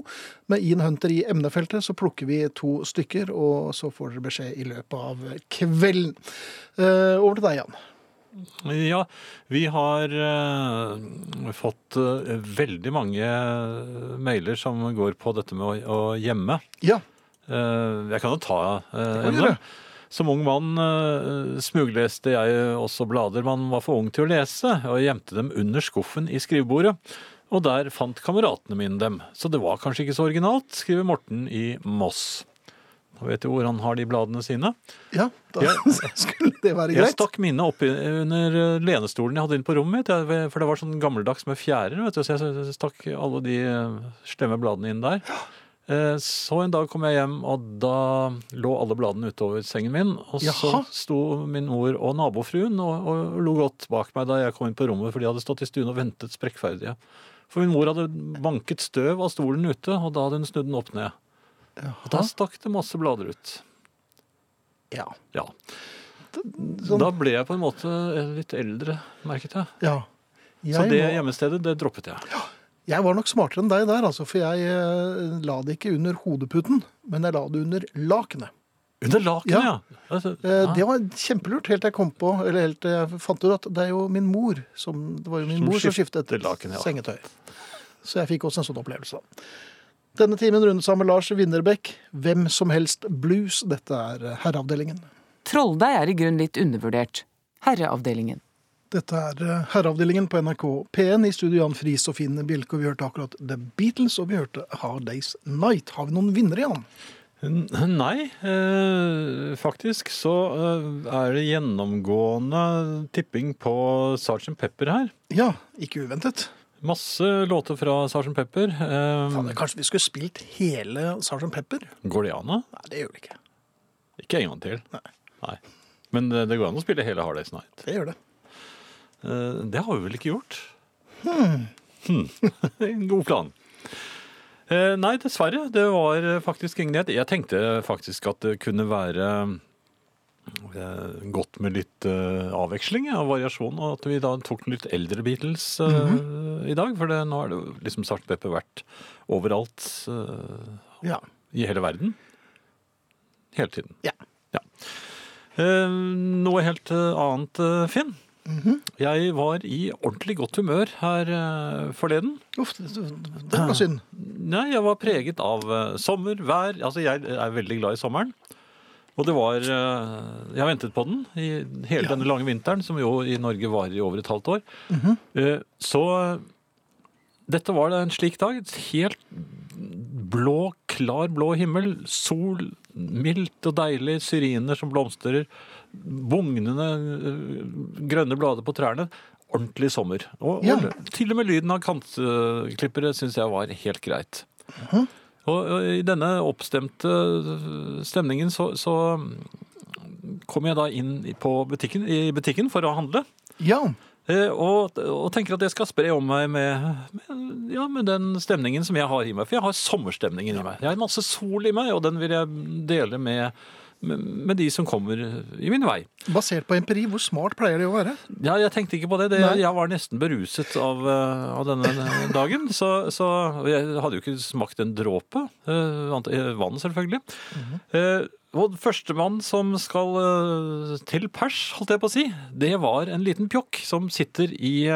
A: Med Ian Hunter i emnefeltet så plukker vi to stykker, og så får dere beskjed i løpet av kvelden. Uh, over til deg, Jan.
B: Ja, vi har eh, fått eh, veldig mange mailer som går på dette med å, gjemme.
A: Ja.
B: Eh, jeg kan jo ta uh, dem. Som ung mann uh, smugleste jeg også blader man var for ung til å lese, og gjemte dem under skuffen i skrivebordet. Og der fant kameratene mine dem. Så det var kanskje ikke så originalt, skriver Morten i Moss. Da vet du hvor han har de bladene sine.
A: Ja, da
B: jeg,
A: skulle det være greit.
B: Jeg stakk mine opp under eh, lenestolen jeg hadde inne på rommet mitt, for det var sånn gammeldags med fjærer, vet du, så jeg stakk alle de eh, slemme bladene inn der. Eh, Så en dag kom jeg hjem, og da lå alle bladene utover sengen min, og så
A: Jaha.
B: sto min mor og nabofruen og, og lo godt bak meg da jeg kom inn på rommet, for de hadde stått i stuen og ventet sprekkferdige. For min mor hadde banket støv av stolen ute, og da hadde hun snudd den opp ned. Og da stakk det masse blader ut.
A: Ja.
B: Ja.
A: Sånn,
B: Da ble jeg på en måte litt eldre, merket jeg.
A: ja.
B: Så det
A: må...
B: hjemmestedet, det droppet jeg.
A: jeg var nok smartere enn deg der, altså, for jeg eh, la det ikke under hodeputen, men jeg la det under lakenet.
B: Under lakenet,
A: Ja.
B: ja. Altså,
A: Eh,
B: ja.
A: Det var kjempelurt, helt til jeg kom på, eller helt til jeg fant ut at det er jo min mor som, det var jo min
B: Som
A: mor som skiftet
B: laken, ja.
A: sengetøy. Så jeg fikk også en sånn opplevelse. Denne timen rundes av med Lars Winnerbäck. Hvem som helst blues. Dette er herreavdelingen.
H: Trolldeig er i grunn litt undervurdert. Herreavdelingen.
A: Dette er eh, Herreavdelingen på NRK P1. I studio Jan Friis og Finn Bjelke. Og vi hørte akkurat The Beatles, og vi hørte Hard Day's Night. Har vi noen vinnere, Jan?
B: Nei, eh, faktisk så eh, er det gjennomgående tipping på Sgt. Pepper her.
A: Ja, ikke uventet.
B: Masse låter fra Sgt. Pepper. Eh,
A: Faen, kanskje vi skulle spilt hele Sgt. Pepper?
B: går det an, da?
A: Nei, det gjør det ikke.
B: Ikke en gang til. Nei. Men eh, det går an å spille hele Hard Days Night.
A: Det gjør det.
B: Eh, Det har vi vel ikke gjort? Hmm. Hmm. god plan. Eh, Nei, dessverre. Det var faktisk ingen nyhet. Jeg tenkte faktisk at det kunne være godt med litt uh, avveksling ja, og variasjon, og at vi da tok den litt eldre Beatles eh, i dag. For det, nå har det jo liksom Sgt. Pepper vært overalt uh,
A: Ja.
B: i hele verden. Hele tiden.
A: Ja.
B: Ja. Eh, noe helt eh, annet, eh, Finn. Jeg var i ordentlig godt humør her eh, forleden.
A: Uff, det, var synd.
B: Nei, jeg var preget av eh, sommer, vær. Altså, jeg er veldig glad i sommeren. Og det var eh, Jeg har ventet på den i hele
A: Ja.
B: denne lange vinteren, som jo i Norge varer i over et halvt år. Eh, Så eh, dette var da en slik dag. Helt blå, klar blå himmel. Sol, mildt og deilig. Syriner som blomstrer. bugnende eh, grønne blader på trærne. Ordentlig sommer. Og,
A: Ja.
B: og til og med lyden av kantklippere syns jeg var helt greit.
A: Mhm.
B: Og, og i denne oppstemte eh, stemningen så, så kom jeg da inn butikken, i butikken for å handle.
A: Ja.
B: Eh, Og, og tenker at jeg skal spre om meg med, med, ja, med den stemningen som jeg har i meg. For jeg har sommerstemningen i meg. Jeg har masse sol i meg, og den vil jeg dele med, med, de som kommer i min vei.
A: Basert på empiri, hvor smart pleier det å være?
B: Ja, jeg tenkte ikke på det. det jeg var nesten beruset av, eh, av denne dagen. Så, så jeg hadde jo ikke smakt en dråpe. eh, eh, Vann, selvfølgelig. Eh, Og førstemann som skal til pers, holdt jeg på å si, det var en liten pjokk som sitter i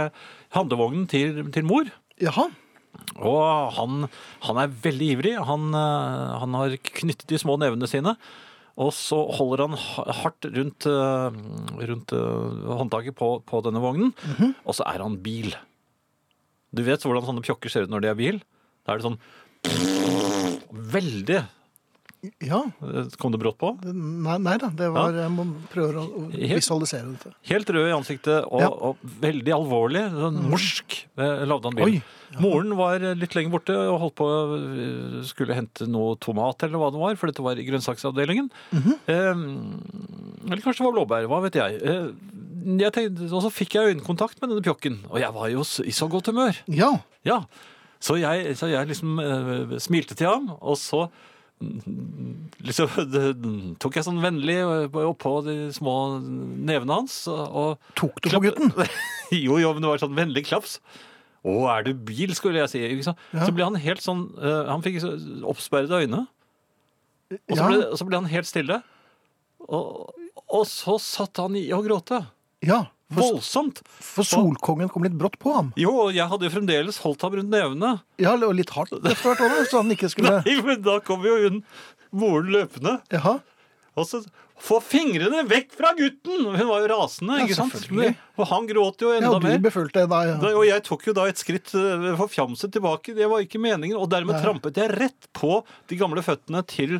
B: handlevognen til, til mor.
A: Jaha.
B: Og han, han er veldig ivrig. Han, han har knyttet de små nevene sine. Og så holder han hardt rundt, eh, rundt eh, håndtaket på, på denne vognen. Og så er han bil. Du vet hvordan sånne pjokker ser ut når de er bil? Da er det sånn Veldig
A: Ja.
B: Kom det brått på?
A: Nei, nei da, det var Jeg må prøve å visualisere dette.
B: Helt rød i ansiktet og,
A: Ja.
B: og veldig alvorlig. Sånn morsk eh, lagde han bil.
A: Oi.
B: Moren var litt lenger borte og holdt på eh, skulle hente noe tomat eller hva det var, for dette var i grønnsaksavdelingen. eh, eller kanskje det var blåbær, hva vet jeg. Eh, jeg tenkte, og så fikk jeg øyekontakt med denne pjokken, og jeg var jo i så godt humør.
A: Ja.
B: Ja, så jeg, så jeg liksom eh, smilte til ham, og så mm, liksom tok jeg sånn vennlig oppå de små nevene hans. og-
A: Tok du på gutten?
B: jo, jo, men det var sånn vennlig klaps. Å, er du bil, skulle jeg si.
A: Ja.
B: Så ble han helt sånn eh, Han fikk oppsperrede øyne. Og så, ble, så ble han helt stille. Og, og så satt han i og gråte.
A: Ja.
B: Voldsomt.
A: for solkongen kom litt brått på ham.
B: Jo, jeg hadde jo fremdeles holdt ham rundt nevene.
A: Ja, og litt hardt etter hvert òg, så han ikke skulle
B: Nei, men da kom jo hun moren løpende.
A: Jaha.
B: Og så Få fingrene vekk fra gutten! Hun var jo rasende,
A: Ja,
B: ikke sant?
A: selvfølgelig.
B: Og han gråt jo
A: Ja,
B: enda
A: du
B: mer.
A: befølte deg
B: Da, og jeg tok jo da et skritt eh, forfjamset tilbake. Det var ikke meningen. Og dermed
A: Nei.
B: trampet jeg rett på de gamle føttene til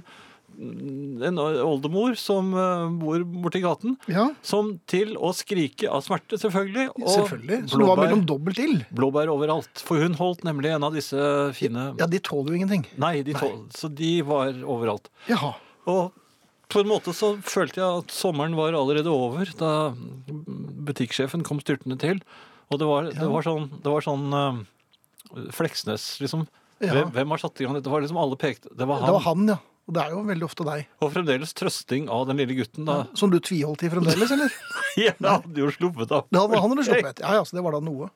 B: en oldemor som eh, bor borti gaten.
A: Ja,
B: Som til å skrike av smerte, selvfølgelig. Og
A: selvfølgelig. Så det var mellom dobbelt ild.
B: blåbær overalt. For hun holdt nemlig en av disse fine
A: Ja, de tåler jo ingenting.
B: Nei, de tål, så de var overalt.
A: Jaha.
B: Og på en måte så følte jeg at sommeren var allerede over da butikksjefen kom styrtende til. Og det var, det var sånn, det var sånn uh, Fleksnes, liksom.
A: Ja.
B: Hvem, hvem har satt i gang dette? Det var liksom alle pekte. Det var han.
A: Det var han, ja. Og det er jo veldig ofte deg.
B: Og fremdeles trøsting av den lille gutten da.
A: Som du tviholdt i fremdeles, eller?
B: Jeg hadde jo sluppet av.
A: Det hadde han hadde sluppet. Ja, ja, så det var da noe.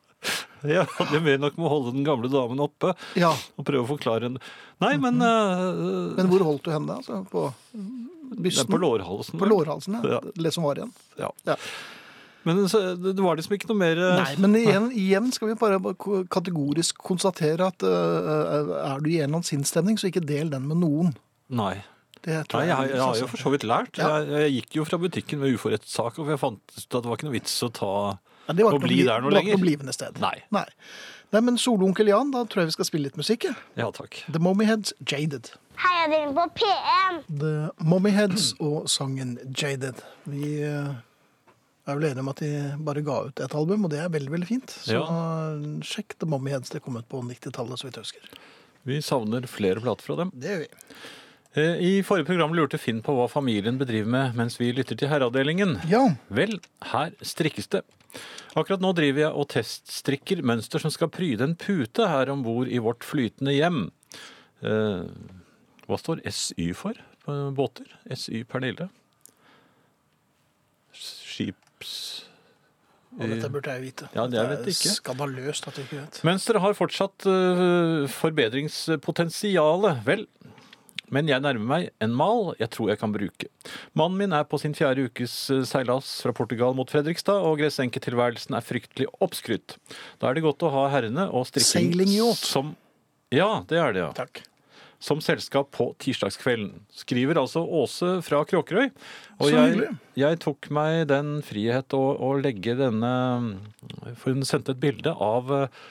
B: Ja, jo mer nok med å holde den gamle damen oppe
A: Ja,
B: og prøve å forklare henne. Nei, men, uh,
A: Men hvor holdt du henne da? Altså, på bysten?
B: på lårhalsen.
A: På lårhalsen, ja.
B: Ja.
A: Det som var igjen.
B: Ja.
A: Ja.
B: Men så, det det var liksom ikke noe mer eh,
A: Nei, men igjen, igjen skal vi bare kategorisk konstatere at uh, er du i en eller annen sinnsstemning, så ikke del den med noen.
B: Nei.
A: Det tror
B: Nei, jeg, har- jeg har jo for så vidt lært.
A: Ja.
B: Jeg, jeg gikk jo fra butikken med uforrettet sak, For jeg fant ut at det var ikke noe vits å ta
A: Ja, det var
B: å bli
A: noe,
B: der noe
A: det var ikke
B: lenger.
A: noe blivende sted.
B: Nei.
A: Nei. Nei, men Solonkel Jan, da tror jeg vi skal spille litt musikk. ja.
B: Takk.
A: The Mommyheads, Jaded.
G: Heia dere på P1!
A: The Mommyheads og sangen Jaded. Vi eh, er vel enige om at de bare ga ut et album, og det er veldig, veldig fint. Så ja. sjekk The Mommyheads. Det kom ut på 90-tallet, så vidt jeg husker.
B: Vi savner flere plater fra dem.
A: Det gjør vi.
B: Eh, I forrige program lurte Finn på hva familien bedriver med mens vi lytter til Herreavdelingen.
A: Ja,
B: Vel, her strikkes det. Akkurat nå driver jeg og teststrikker mønster som skal pryde en pute her om bord i vårt flytende hjem. Eh, hva står SY for på båter? SY Pernille? Skips...
A: og dette burde jeg vite.
B: Ja, det jeg vet ikke.
A: skandaløst at du ikke vet.
B: Mønsteret har fortsatt uh, forbedringspotensiale. Vel, men jeg nærmer meg en mal jeg tror jeg kan bruke. Mannen min er på sin fjerde ukes eh, seilas fra Portugal mot Fredrikstad, og gressenketilværelsen er fryktelig oppskrytt. Da er det godt å ha herrene og strikking som Ja, det er det, ja.
A: Takk.
B: Som selskap på tirsdagskvelden. Skriver altså Åse fra Kråkerøy. Og jeg, jeg tok meg den frihet å, å legge denne For hun sendte et bilde av eh,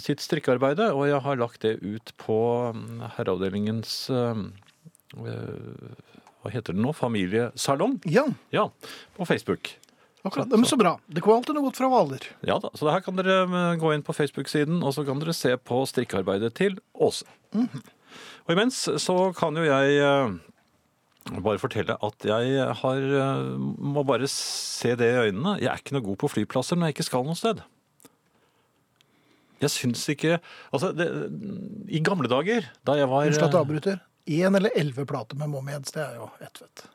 B: sitt strikkearbeide, og jeg har lagt det ut på mm, herreavdelingens eh, eh, hva heter det nå, familiesalong.
A: Ja,
B: Ja, på Facebook.
A: akkurat. Men så bra. Det går alltid noe godt fra Hvaler.
B: Ja da, så her kan dere eh, gå inn på Facebook-siden, og så kan dere se på strikkearbeidet til Åse. Og imens så kan jo jeg eh, bare fortelle at jeg har eh, må bare se det i øynene. Jeg er ikke noe god på flyplasser når jeg ikke skal noe sted. Jeg syns ikke Altså, det, i gamle dager, da jeg var
A: Unnskyld at jeg avbryter. Én eller elleve plater med Mommeds, det er jo ett, vet du.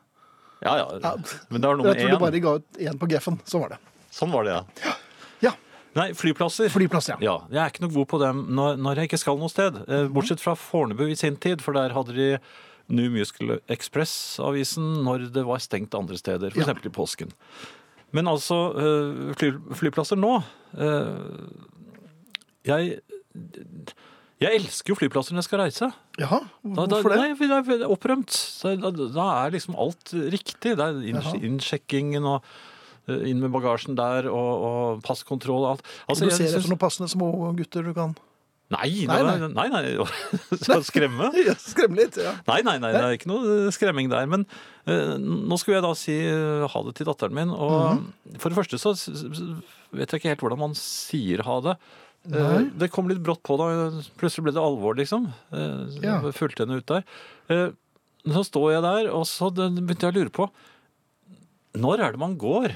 B: Ja, ja.
A: Ja,
B: Men det var noe
A: Jeg tror du bare ga ut én på Geffen. Sånn var det.
B: Sånn var det, ja.
A: Ja.
B: Nei, flyplasser.
A: Flyplass, ja.
B: Ja, jeg er ikke noe god på dem når, når jeg ikke skal noe sted. Eh, Bortsett fra Fornebu i sin tid, for der hadde de New Musical Express-avisen når det var stengt andre steder, f.eks.
A: Ja.
B: i påsken. Men altså, eh, fly, flyplasser nå eh, Jeg jeg elsker jo flyplasser når jeg skal reise.
A: Jaha,
B: Da, da,
A: hvorfor det?
B: Nei, det er opprømt. Så Da, da er liksom alt riktig. Det er innsjekkingen og eh, inn med bagasjen der og, og passkontroll og alt. Altså,
A: du ser
B: synes-
A: etter noen passende små gutter du kan
B: Nei,
A: Nei,
B: nei, nei. nei, Skal skremme?
A: Skremme litt, ja.
B: Nei, nei, nei, det er ikke noe skremming der. Men uh, nå skulle jeg da si uh, ha det til datteren min. Og
A: Mhm.
B: for det første så vet jeg ikke helt hvordan man sier ha det. Eh,
A: Nei.
B: det kom litt brått på da. Plutselig ble det alvor, liksom. Eh,
A: Ja.
B: Fulgte henne ut der. Eh, så står jeg der, og så begynte jeg å lure på Når er det man går?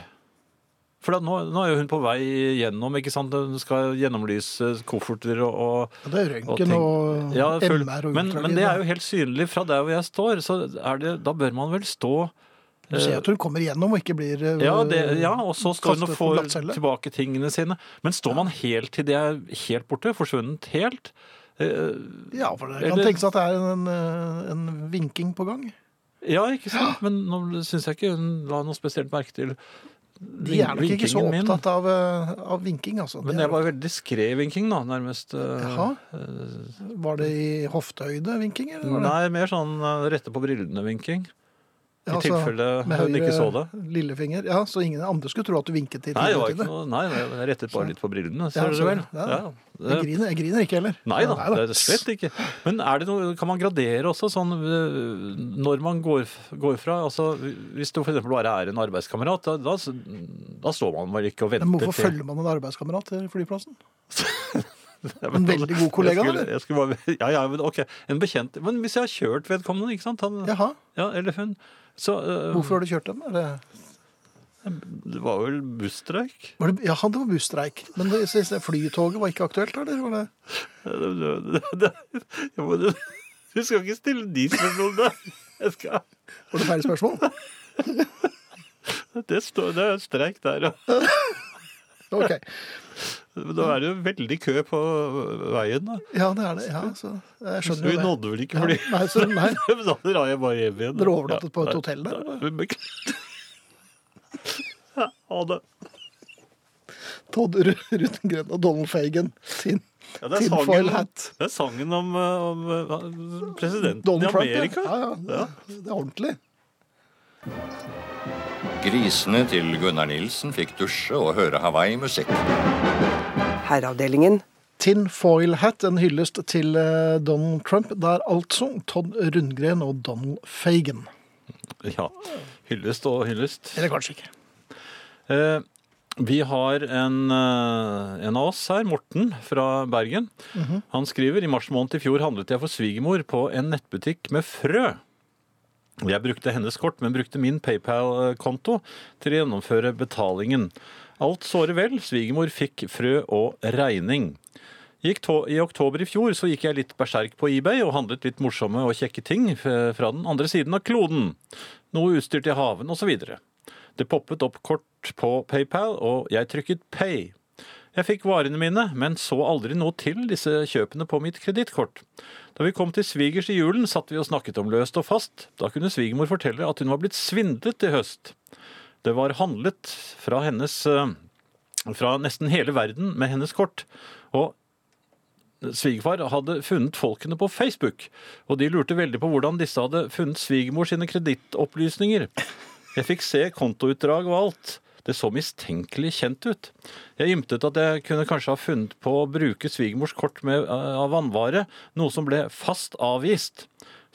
B: For da, nå, nå er jo hun på vei gjennom, ikke sant. Hun skal gjennomlyse kofferter og, og
A: Ja, Det er røntgen
B: og,
A: og
B: ja,
A: MR og
B: men,
A: ultralyd.
B: men det er jo helt synlig fra der hvor jeg står, så er det, da bør man vel stå
A: Du ser at hun kommer igjennom og ikke blir eh,
B: ja, det, ja, og så står hun og får tilbake tingene sine. Men står man helt til det er helt borte, forsvunnet helt? Eh,
A: Ja, for det kan
B: Eller-
A: tenkes at det er en, eh, en vinking på gang.
B: Ja, ikke sant? Men nå syns jeg ikke hun la noe spesielt merke til
A: De er nok ikke så opptatt av, eh, av vinking, altså.
B: Men
A: Det
B: jeg var veldig diskré vinking, da, nærmest. eh,
A: Jaha. Var det i hoftehøyde-vinking? eller
B: Nei, mer sånn eh, rette på brillene-vinking. I
A: altså,
B: tilfelle hun ikke så det.
A: Lillefinger. Ja, så ingen andre skulle tro at du vinket til
B: Nei, det noe, nei, jeg rettet bare litt på brillene.
A: Ja,
B: Ser dere vel?
A: ja.
B: Ja.
A: Jeg griner, jeg griner ikke heller.
B: Nei da,
A: Ja,
B: det er det slett ikke. Men det noe, kan man gradere også sånn øh, når man går, går fra altså, Hvis du f.eks. bare er en arbeidskamerat, da, da, da står man vel ikke og venter
A: Men hvorfor følger man en arbeidskamerat til flyplassen? En veldig god
B: jeg
A: kollega,
B: skulle,
A: eller?
B: jeg skulle bare, ja, ja, men ok, en bekjent Men hvis jeg har kjørt vedkommende, ikke sant? Han,
A: Jaha,
B: ja, eller hun så, uh,
A: hvorfor har du kjørt den? Er det,
B: Det var vel busstreik?
A: var det, ja, det var busstreik. Men det, flytoget var ikke aktuelt, eller? Var det?
B: Det- det- det- det- jeg må- Du skal ikke stille de spørsmålene. Jeg skal
A: Var det feil spørsmål?
B: Det, står, det er streik der, ja.
A: Ok.
B: Da er det jo veldig kø på veien, da.
A: Ja, det er det. Ja, så jeg skjønner
B: vi
A: jo det.
B: nådde vel ikke
A: Ja, nei, så, nei.
B: Da drar jeg bare hjem igjen.
A: Dere overnattet på et hotell der?
B: Beklager. Ja, Ha det.
A: Todd Ru- Rutengren og Donald Fagan sin
B: Ja, det, er
A: tinfoil hat.
B: det er sangen om, eh, om eh, presidenten
A: Donald
B: i
A: Trump,
B: Amerika.
A: ja. Ja, ja. Det er ordentlig.
I: Grisene til Gunnar Nilsen fikk dusje og høre Hawaii-musikk.
F: Herreavdelingen.
A: Tin foil hat, en hyllest til eh, Donald Trump. Der er altså Todd Rundgren og Donald Fagan.
B: Ja. Hyllest og hyllest.
A: Eller kanskje ikke.
B: Eh, vi har en, eh, en av oss her, Morten fra Bergen. Han skriver i mars måned i fjor handlet jeg for svigermor på en nettbutikk med frø. Jeg brukte hennes kort, men brukte min PayPal-konto til å gjennomføre betalingen. Alt såre vel, svigermor fikk frø og regning. I oktober i fjor så gikk jeg litt berserk på eBay og handlet litt morsomme og kjekke ting fra den andre siden av kloden. Noe utstyr til haven osv. Det poppet opp kort på PayPal, og jeg trykket pay. Jeg fikk varene mine, men så aldri noe til disse kjøpene på mitt kredittkort. Da vi kom til svigers i julen, satt vi og snakket om løst og fast. Da kunne svigermor fortelle at hun var blitt svindlet i høst. Det var handlet fra hennes eh, fra nesten hele verden med hennes kort. Og svigerfar hadde funnet folkene på Facebook, og de lurte veldig på hvordan disse hadde funnet svigermor sine kredittopplysninger. Jeg fikk se kontoutdrag og alt. Det så mistenkelig kjent ut. Jeg ymtet at jeg kunne kanskje ha funnet på å bruke svigermors kort med, av vannvare, noe som ble fast avvist.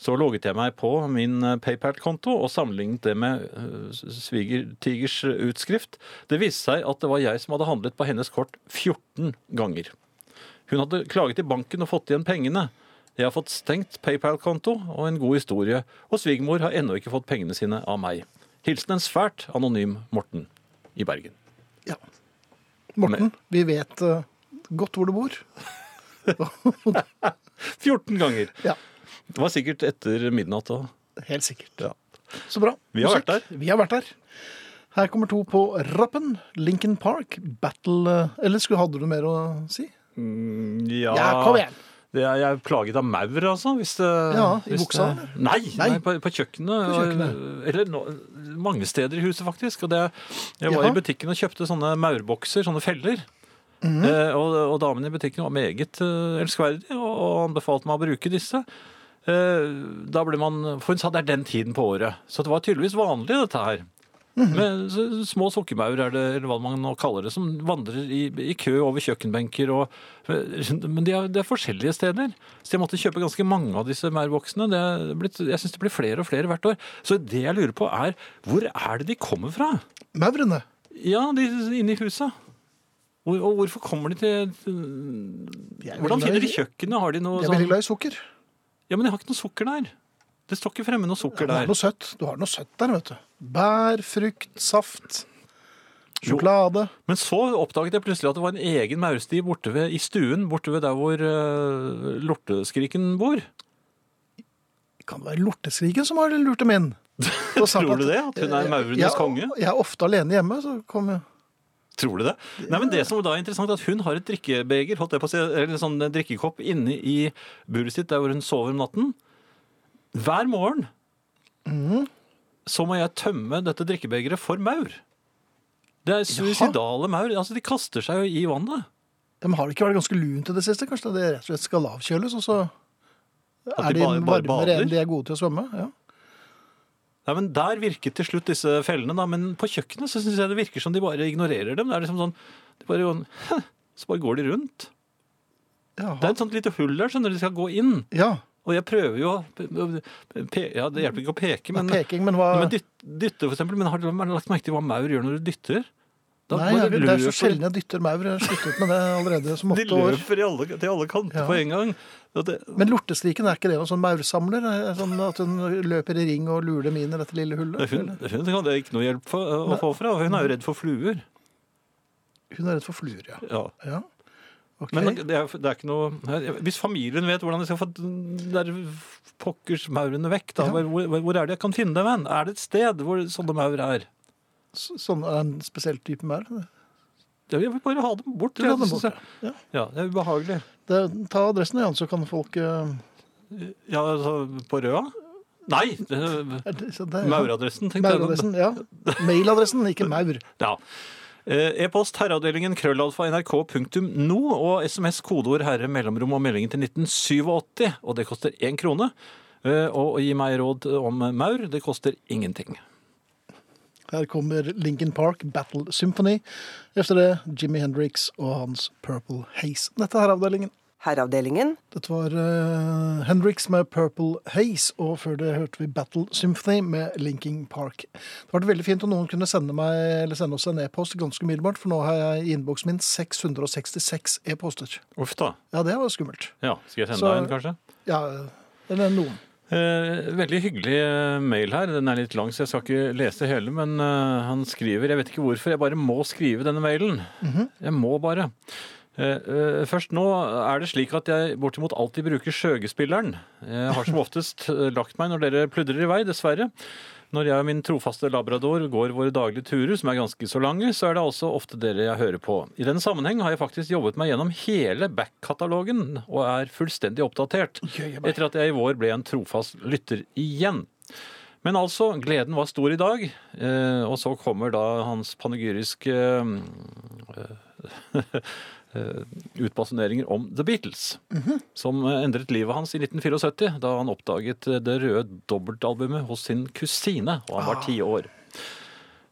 B: Så logget jeg meg på min eh, PayPal-konto og sammenlignet det med eh, svigertigers utskrift. Det viste seg at det var jeg som hadde handlet på hennes kort 14 ganger. Hun hadde klaget til banken og fått igjen pengene. Jeg har fått stengt PayPal-konto og en god historie, og svigermor har ennå ikke fått pengene sine av meg. Hilsen en svært anonym Morten i Bergen.
A: Ja. Morten, vi vet uh, godt hvor du bor.
B: 14 ganger!
A: Ja.
B: Det var sikkert etter midnatt òg.
A: Helt sikkert.
B: Ja.
A: Så bra.
B: Vi har.
A: Vi har vært der. Her kommer to på rappen. Lincoln Park, Battle eh, Eller skulle hadde du mer å si?
B: Ja,
A: Ja, kom igjen.
B: Det er, jeg er plaget av maur, altså. Hvis det,
A: Ja, i
B: hvis
A: buksa,
B: det- Nei,
A: Nei.
B: nei. på, på kjøkkenet.
A: På kjøkkenet.
B: og- Eller no, mange steder i huset, faktisk. Det, jeg var
A: Jaha.
B: i butikken og kjøpte sånne maurbokser, sånne feller.
A: Mhm.
B: eh, og, og damen i butikken var meget uh, elskverdig og, og anbefalte meg å bruke disse. Eh, da ble man, For hun sa det er den tiden på året. Så det var tydeligvis vanlig, dette her.
A: Mhm.
B: Med små sukkermaur, er det, eller hva man nå kaller det, som vandrer i, i kø over kjøkkenbenker. Og, men de er, de er forskjellige steder. Så jeg måtte kjøpe ganske mange av disse maurboksene. Det jeg syns det blir flere og flere hvert år. Så det jeg lurer på er, hvor er det de kommer fra?
A: Maurene.
B: Ja, de inne i huset. Og, og hvorfor kommer de til
A: til
B: Hvordan finner de kjøkkenet? Har de noe
A: Jeg er
B: sånn
A: veldig glad i sukker.
B: Ja, men de har ikke noe sukker der. Det står ikke fremme noe sukker
A: Det er
B: der.
A: noe søtt. Du har noe søtt der, vet du. Bær, frukt, saft, sjokolade.
B: Men så oppdaget jeg plutselig at det var en egen maursti i stuen, borte ved der hvor uh, lorteskriken bor.
A: Kan det være lorteskriken som har lurt dem inn?
B: Tror du det? At hun er maurenes
A: Ja,
B: konge?
A: Jeg er ofte alene hjemme, så kommer
B: Tror du det? Nei, men Det som da er interessant, er at hun har et drikkebeger, holdt jeg på å si, eller en sånn drikkekopp inne i buret sitt der hvor hun sover om natten. Hver morgen
A: mm.
B: så må jeg tømme dette drikkebegeret for maur. Det er suicidale maur. Altså, De kaster seg jo i vannet.
A: De har det ikke vært ganske lunt i det siste. Kanskje det rett og slett skal avkjøles, og så er
B: de
A: de
B: bare-
A: varmere enn de er gode til å svømme. Ja.
B: Nei, men Der virket til slutt disse fellene, da, men på kjøkkenet så syns jeg det virker som de bare ignorerer dem. Det er liksom sånn, de bare, Så bare går de rundt.
A: Jaha.
B: Det er et sånt lite hull der, skjønner du, de skal gå inn.
A: ja.
B: Og jeg prøver jo Ja, det hjelper ikke å peke, men,
A: Peking, men hva
B: men dyt, dytte, for eksempel. Men har du lagt merke til hva maur gjør når du dytter? Da
A: Nei, jeg, det er så sjelden jeg dytter maur. Jeg har sluttet med det allerede som åtte år.
B: De løper i alle, til alle kanter
A: Ja.
B: på en gang. Det,
A: Men lorteskriken, er ikke det noen sånn maursamler? Er Sånn at hun løper i ring og lurer dem inn i dette lille hullet?
B: hun,
A: hun,
B: hun hadde ikke noe hjelp for, å få fra. Hun er jo redd for fluer.
A: Hun er redd for fluer, ja.
B: Ja.
A: ja. Ok.
B: Men det er, det er ikke noe Hvis familien vet hvordan de skal få der pokkers maurene vekk, da,
A: Ja.
B: hvor, hvor, er det jeg kan finne dem? hen? Er det et sted hvor sånne maur er?
A: Så- Sånn er en spesiell type maur? Ja,
B: Jeg vil bare ha dem bort.
A: Du dem bort, ja.
B: Ja, det er ubehagelig.
A: Det, ta adressen, Jan, så kan folk uh...
B: Ja, altså, på Røa? Nei! Mauradressen, tenkte jeg.
A: Ja. Mailadressen, ikke maur.
B: Ja. Eh, E-post herreavdelingen krøllalfa nrk.no og SMS kodeord herre mellomrom og meldingen til 1987. Og det koster én krone. Eh, Og gi meg råd om maur, det koster ingenting.
A: Her kommer Lincoln Park Battle Symphony. Efter det Jimmy Hendrix og hans Purple Haze. Dette er avdelingen.
F: Herreavdelingen.
A: Dette var uh, Hendrix med Purple Haze, og før det hørte vi Battle Symphony med Linking Park. Det var veldig fint om noen kunne sende, meg, eller sende oss en e-post ganske umiddelbart, for nå har jeg i innboksen min 666 e-poster.
B: Uff da.
A: Ja, det var skummelt.
B: Ja, skal jeg sende
A: Så-
B: deg en, kanskje?
A: Ja, eller noen.
B: Eh, veldig hyggelig eh, mail her. Den er litt lang, så jeg skal ikke lese hele. Men eh, han skriver Jeg vet ikke hvorfor, jeg bare må skrive denne mailen. Jeg må bare. Eh, eh, først nå er det slik at jeg bortimot alltid bruker Skjøgespilleren. Jeg har som oftest eh, lagt meg når dere pludrer i vei, dessverre. Når jeg og min trofaste labrador går våre daglige turer, som er ganske så lange, så er det altså ofte dere jeg hører på. I den sammenheng har jeg faktisk jobbet meg gjennom hele back-katalogen og er fullstendig oppdatert. Etter at jeg i vår ble en trofast lytter igjen. Men altså, gleden var stor i dag, og så kommer da hans panegyriske eh, utbasuneringer om The Beatles, som eh, endret livet hans i 1974, da han oppdaget eh, det røde dobbeltalbumet hos sin kusine, og han var ti år.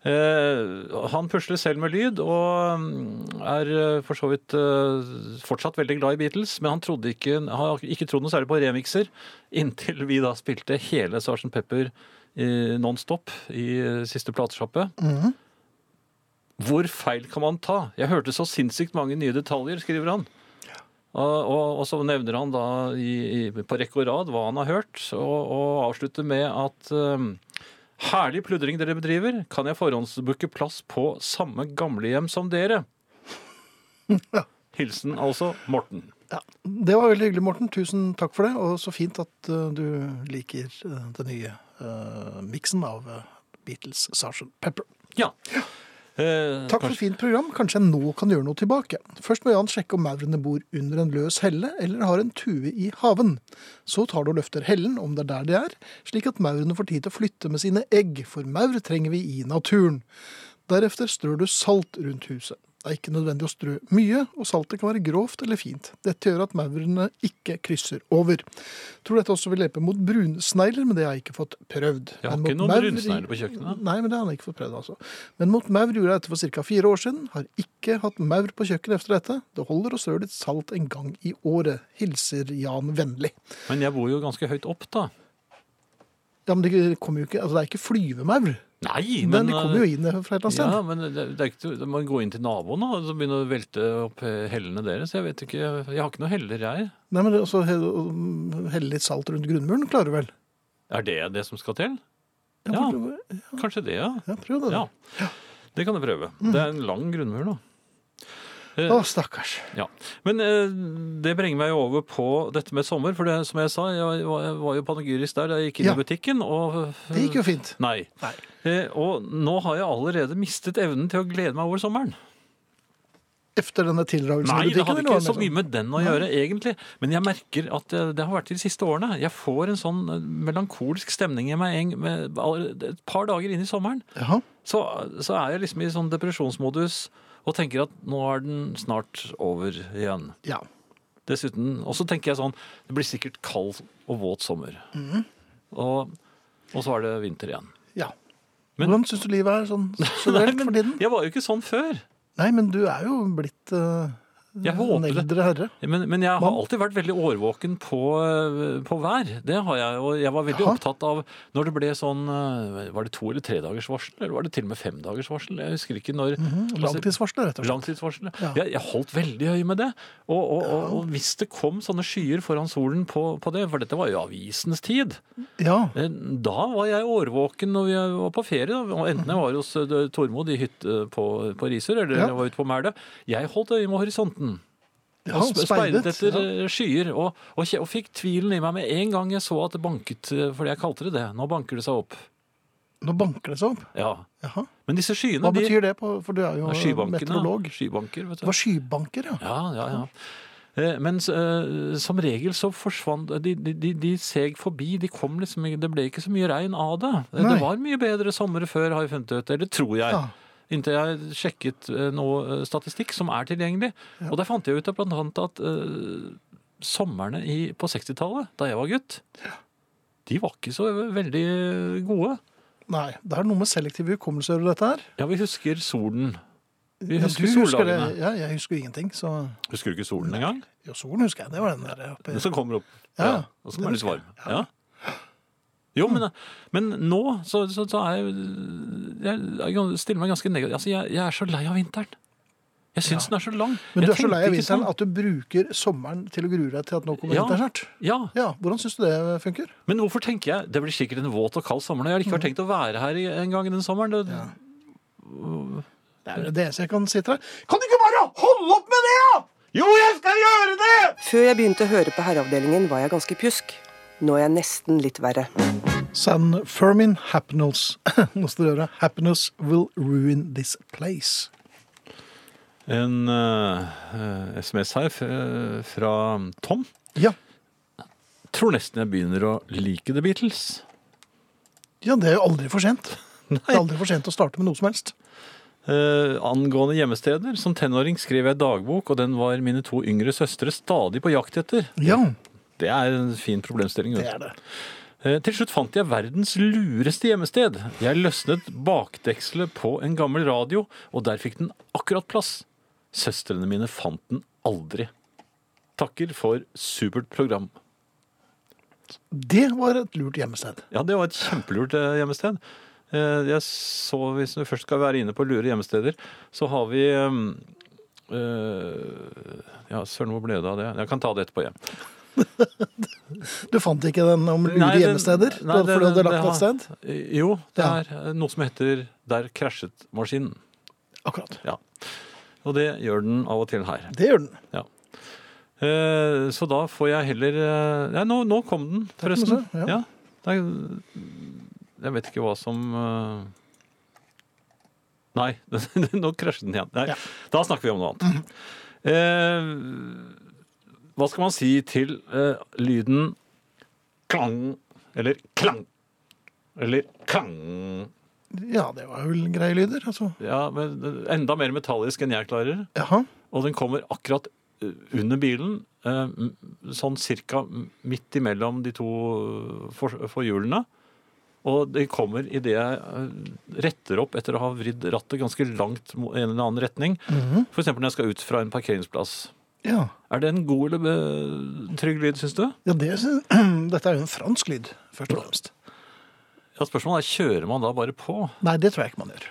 B: Eh, han pusler selv med lyd og mm, er eh, for så vidt eh, fortsatt veldig glad i Beatles, men han trodde ikke, har ikke trodd noe særlig på remixer inntil vi da spilte hele Sgt. Pepper eh, non-stop i eh, siste platesjappe. Hvor feil kan man ta? Jeg hørte så sinnssykt mange nye detaljer, skriver han. Og, og, og så nevner han da i, i, på rekke og rad hva han har hørt, og, og avslutter med at um, Herlig pludring dere bedriver. Kan jeg forhåndsbooke plass på samme gamlehjem som dere? Hilsen altså Morten.
A: Ja, Det var veldig hyggelig, Morten. Tusen takk for det. Og så fint at uh, du liker uh, den nye uh, miksen av eh, Beatles Sgt. Pepper.
B: Ja. Eh,
A: Takk for et fint program. Kanskje jeg nå kan gjøre noe tilbake. Først må Jan sjekke om maurene bor under en løs helle eller har en tue i haven. Så tar du og løfter hellen, om det er der de er, slik at maurene får tid til å flytte med sine egg, for maur trenger vi i naturen. Deretter strør du salt rundt huset. Det er ikke nødvendig å strø mye, og saltet kan være grovt eller fint. Dette gjør at maurene ikke krysser over. Tror dette også vil hjelpe mot brunsnegler, men det har jeg ikke fått prøvd.
B: Jeg har ikke noen
A: maur-
B: brunsnegler på kjøkkenet.
A: Nei, men det har jeg ikke fått prøvd, altså. Men mot maur gjorde jeg dette for ca. fire år siden. Har ikke hatt maur på kjøkkenet efter dette. Det holder å strø litt salt en gang i året. Hilser Jan vennlig.
B: Men jeg bor jo ganske høyt opp, da.
A: Ja, men det kommer jo ikke Altså, det er ikke flyvemaur.
B: Nei,
A: Men,
B: men
A: de kommer jo inn fra et eller annet sted.
B: Ja, men det, det er ikke, det må gå inn til naboen og så begynne å velte opp hellene deres. Jeg vet ikke, jeg har ikke noe heller, jeg.
A: Nei, men også he- helle litt salt rundt grunnmuren klarer du vel?
B: Er det det som skal til?
A: Ja,
B: Ja. Kanskje det, ja.
A: ja, prøv det.
B: Ja, det kan jeg prøve. Det er en lang grunnmur, da. Eh,
A: Å, stakkars.
B: Ja. Men eh, det bringer meg jo over på dette med sommer. For det, som jeg sa, jeg var, jo panegyrisk der da jeg gikk inn
A: Ja.
B: i butikken. Og,
A: Det gikk jo fint.
B: Nei.
A: Nei.
B: Eh, og nå har jeg allerede mistet evnen til å glede meg over sommeren.
A: Efter denne tildragelsen
B: Nei, det hadde ikke så mye med den å gjøre, egentlig. Men jeg merker at det, det har vært de siste årene. Jeg får en sånn eh, melankolsk stemning i meg et par dager inn i sommeren. Så, så er jeg liksom i sånn depresjonsmodus og tenker at nå er den snart over igjen.
A: Ja.
B: Dessuten, og så tenker jeg sånn, det blir sikkert kald og våt sommer.
A: Mm.
B: Og, og så er det vinter igjen.
A: ja.
B: Men-
A: Hvordan syns du livet er sånn generelt for tiden?
B: Jeg var jo ikke sånn før.
A: Nei, men du er jo blitt eh,
B: Jeg håper en
A: eldre herre.
B: Men, men jeg har alltid vært veldig årvåken på, eh, på vær. Det har jeg. Og jeg var veldig
A: Aha.
B: opptatt av når det ble sånn eh, Var det to eller tre dagers varsel? Eller var det til og med fem dagers varsel? Jeg husker ikke når.
A: Mhm, Langtidsvarsler, rett og slett.
B: Langtidsvarsel.
A: Ja.
B: Jeg, jeg holdt veldig høye med det. Og, og, og, og hvis det kom sånne skyer foran solen på, på det, for dette var jo avisens tid,
A: Ja.
B: eh, da var jeg årvåken når vi var på ferie. Enten jeg var hos Tormod i hytte på, på Risør, eller
A: Ja.
B: jeg var ute på Mæle. Jeg holdt øye med horisonten.
A: Ja,
B: og speidet etter
A: ja.
B: eh, skyer. Og, og, og fikk tvilen i meg med en gang jeg så at det banket, eh, fordi jeg kalte det det. Nå banker det seg opp.
A: Nå banker det seg opp.
B: Ja.
A: Jaha.
B: Men disse skyene,
A: Hva betyr det, på, for du er jo meteorolog.
B: Skybanker, vet
A: Det var skybanker, ja.
B: Ja, ja, ja. Eh, Men uh, som regel så forsvant de, de, de, seg forbi. De kom liksom Det ble ikke så mye regn av det.
A: Nei.
B: Det var mye bedre somre før, har jeg funnet ut. Eller tror jeg.
A: Ja.
B: Inntil jeg sjekket eh, noe eh, statistikk som er tilgjengelig. Og der fant jeg ut blant annet at uh, somrene i, på 60-tallet, da jeg var gutt, de var ikke så veldig gode.
A: Nei, det er noe med selektiv hukommelse over dette her.
B: Ja, vi husker solen. Vi
A: Ja,
B: husker
A: husker
B: soldagene.
A: Ja, jeg husker ingenting, så
B: Husker du ikke solen engang?
A: Jo, solen husker jeg. Det var den der oppe.
B: Den som kommer opp.
A: Ja,
B: Ja, og som er litt varm. Ja. Jo, men, men nå så, så, så er jeg, jeg Jeg stiller meg ganske negativt. Altså, jeg, jeg er så lei av vinteren. Jeg syns den er så lang.
A: Men du er så lei av vinteren
B: sånn.
A: at du bruker sommeren til å grue deg til at nå kommer
B: Ja.
A: vinteren snart.
B: Ja,
A: Ja, Hvordan syns du det funker?
B: Men hvorfor tenker jeg Det blir sikkert en våt og kald sommer. Jeg har ikke tenkt å være her en gang den sommeren. Det,
A: Det er det eneste jeg kan si til deg. Kan du ikke bare holde opp med det, da?!
B: Jo, jeg skal gjøre det!
F: Før jeg begynte å høre på Herreavdelingen, var jeg ganske pjusk. Nå er jeg nesten litt verre.
A: San Fermin happiness. Nå skal det høre. Happiness will ruin this place.
B: En eh, eh, SMS her f- fra Tom.
A: Ja.
B: Tror nesten jeg begynner å like The Beatles.
A: ja, det er jo aldri for sent. Det er aldri for sent å starte med noe som helst.
B: Eh, angående hjemmesteder. Som tenåring skrev jeg dagbok, og den var mine to yngre søstre stadig på jakt etter.
A: Ja,
B: Det er en fin problemstilling.
A: det er det.
B: Eh, Til slutt fant jeg verdens lureste hjemmested. Jeg løsnet bakdekselet på en gammel radio, og der fikk den akkurat plass. Søstrene mine fant den aldri. Takker for supert program.
A: Det var et lurt hjemmested.
B: Ja, det var et kjempelurt gjemmested. hjemmested. Eh, Jeg så, Hvis vi først skal være inne på lure hjemmesteder, så har vi eh, eh, Ja, søren, hvor ble det av det? Jeg kan ta det etterpå, jeg.
A: Du fant ikke den om lure
B: Nei, den- nei,
A: du hadde lagt
B: den
A: et sted?
B: Jo, det
A: Ja.
B: er eh, noe som heter 'Der krasjet maskinen'.
A: Akkurat.
B: Ja. Og det gjør den av og til her.
A: Det gjør den.
B: Eh, Så da får jeg heller eh, Ja, nå, nå kom den, forresten.
A: se, ja.
B: Ja. Jeg vet ikke hva som Nei, nå krasjet den igjen. Nei,
A: Ja.
B: Da snakker vi om noe annet. Eh, Hva skal man si til eh, lyden klang eller klang? Eller klang?
A: Ja, det var vel greie lyder. Altså.
B: Ja, men enda mer metallisk enn jeg klarer.
A: Jaha.
B: Og den kommer akkurat eh, under bilen, eh, sånn cirka midt imellom de to for- forhjulene. Og det kommer idet jeg eh, retter opp etter å ha vridd rattet ganske langt i en eller annen retning.
A: Mm
B: For eksempel når jeg skal ut fra en parkeringsplass.
A: Ja.
B: Er det en god eller eh, trygg lyd, syns du?
A: ja det, dette er jo en fransk lyd, først og fremst.
B: Ja, Spørsmålet er kjører man da bare på?
A: Nei, det tror jeg ikke man gjør.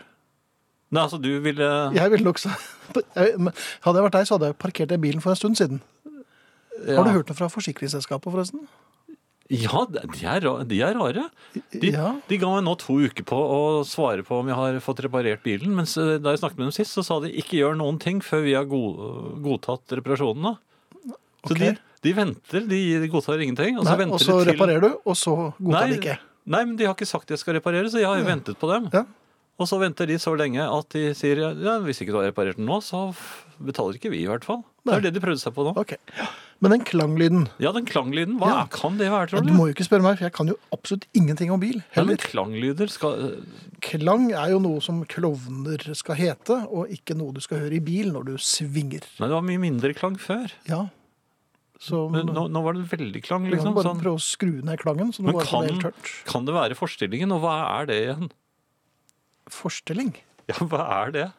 B: Nei, altså du ville
A: Jeg ville men Hadde jeg vært deg, så hadde jeg parkert den bilen for en stund siden.
B: ja.
A: Har du hørt noe fra forsikringsselskapet, forresten?
B: Ja, de er, de er rare. De,
A: Ja.
B: de ga meg nå to uker på å svare på om jeg har fått reparert bilen. Mens da jeg snakket med dem sist, så sa de ikke gjør noen ting før vi har god, godtatt reparasjonene. Så de, de venter, de, godtar ingenting. Og så
A: Nei, og så
B: til
A: reparerer du, og så godtar
B: Nei,
A: de ikke.
B: Nei, men de har ikke sagt jeg skal reparere, så jeg har jo ventet på dem.
A: Ja.
B: Og så venter de så lenge at de sier ja, hvis ikke du har reparert den nå, så betaler ikke vi i hvert fall. Det er det de prøvde seg på nå.
A: Ok. Men den klanglyden
B: Ja, den klanglyden, hva
A: Ja.
B: kan det være, tror
A: Du
B: du?
A: må jo ikke spørre meg, for jeg kan jo absolutt ingenting om bil.
B: Ja, men
A: Heller.
B: klanglyder skal
A: Klang er jo noe som klovner skal hete, og ikke noe du skal høre i bil når du svinger.
B: Nei, det var mye mindre klang før.
A: Ja. Så
B: Men nå, nå var det veldig klang,
A: du kan
B: liksom.
A: bare
B: Sånn.
A: prøve å skru ned klangen, så du
B: Men
A: bare får det helt
B: kan,
A: tørt.
B: kan det være forstillingen, og hva er det igjen?
A: Forstilling?
B: Ja, hva er det?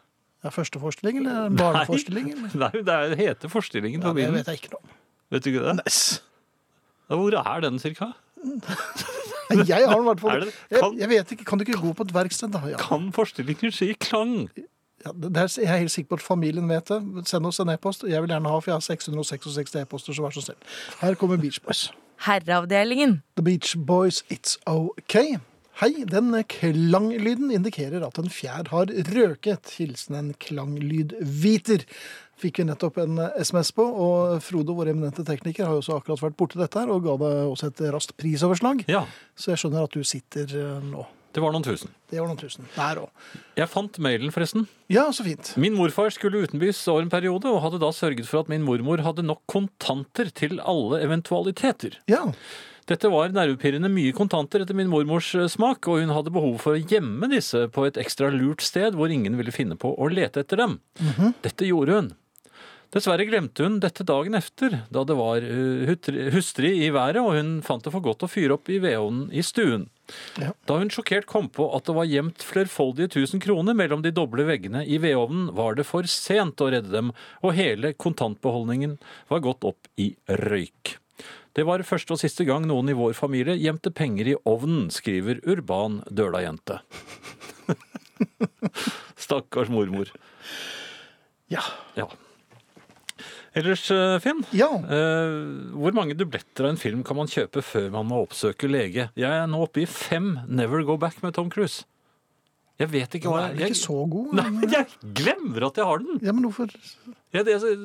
A: Ja, første forestilling, eller barneforestilling? Eller?
B: Nei, det er, det heter forstillingen
A: Ja,
B: på
A: det
B: bilen.
A: vet jeg ikke noe om.
B: Vet du ikke det? Ja, Hvor er den cirka?
A: Jeg har den i hvert fall.
B: Det-
A: Jeg,
B: kan-
A: jeg vet ikke, Kan du ikke gå på et verksted, da? Ja.
B: Kan forstillingen skje i klang?
A: Ja, det er, jeg er helt sikker på at familien vet det. Send oss en e-post. Jeg vil gjerne ha, for jeg har 666 e-poster, så vær så snill. Her kommer Beach Boys.
C: Herreavdelingen.
A: The Beach Boys, It's OK. Hei, den klanglyden indikerer at en fjær har røket. Hilsen en klanglydviter. Fikk vi nettopp en SMS på, og Frodo, vår eminente tekniker, har jo også akkurat vært borti dette her, og ga deg også et raskt prisoverslag.
B: Ja,
A: Så jeg skjønner at du sitter eh, nå.
B: det var noen tusen.
A: Det var noen tusen. Der òg.
B: Jeg fant mailen, forresten.
A: Ja, så fint.
B: Min morfar skulle utenbys over en periode, og hadde da sørget for at min mormor hadde nok kontanter til alle eventualiteter.
A: Ja.
B: Dette var nervepirrende mye kontanter etter min mormors eh, smak, og hun hadde behov for å gjemme disse på et ekstra lurt sted hvor ingen ville finne på å lete etter dem. Dette gjorde hun. Dessverre glemte hun dette dagen efter, da det var hustri i været, og hun fant det for godt å fyre opp i vedovnen i stuen.
A: Ja.
B: Da hun sjokkert kom på at det var gjemt flerfoldige tusen kroner mellom de doble veggene i vedovnen, var det for sent å redde dem, og hele kontantbeholdningen var gått opp i røyk. Det var første og siste gang noen i vår familie gjemte penger i ovnen, skriver Urban Døla-jente. Stakkars mormor.
A: Ja.
B: Ja. Ellers, eh, Finn,
A: ja.
B: eh, hvor mange dubletter av en film kan man kjøpe før man må oppsøke lege? Jeg er nå oppe i fem Never Go Back med Tom Cruise. Jeg vet ikke hva
A: er Den
B: er
A: ikke så god?
B: Nei, men jeg glemmer at jeg har den!
A: Ja, men hvorfor
B: Jeg, jeg,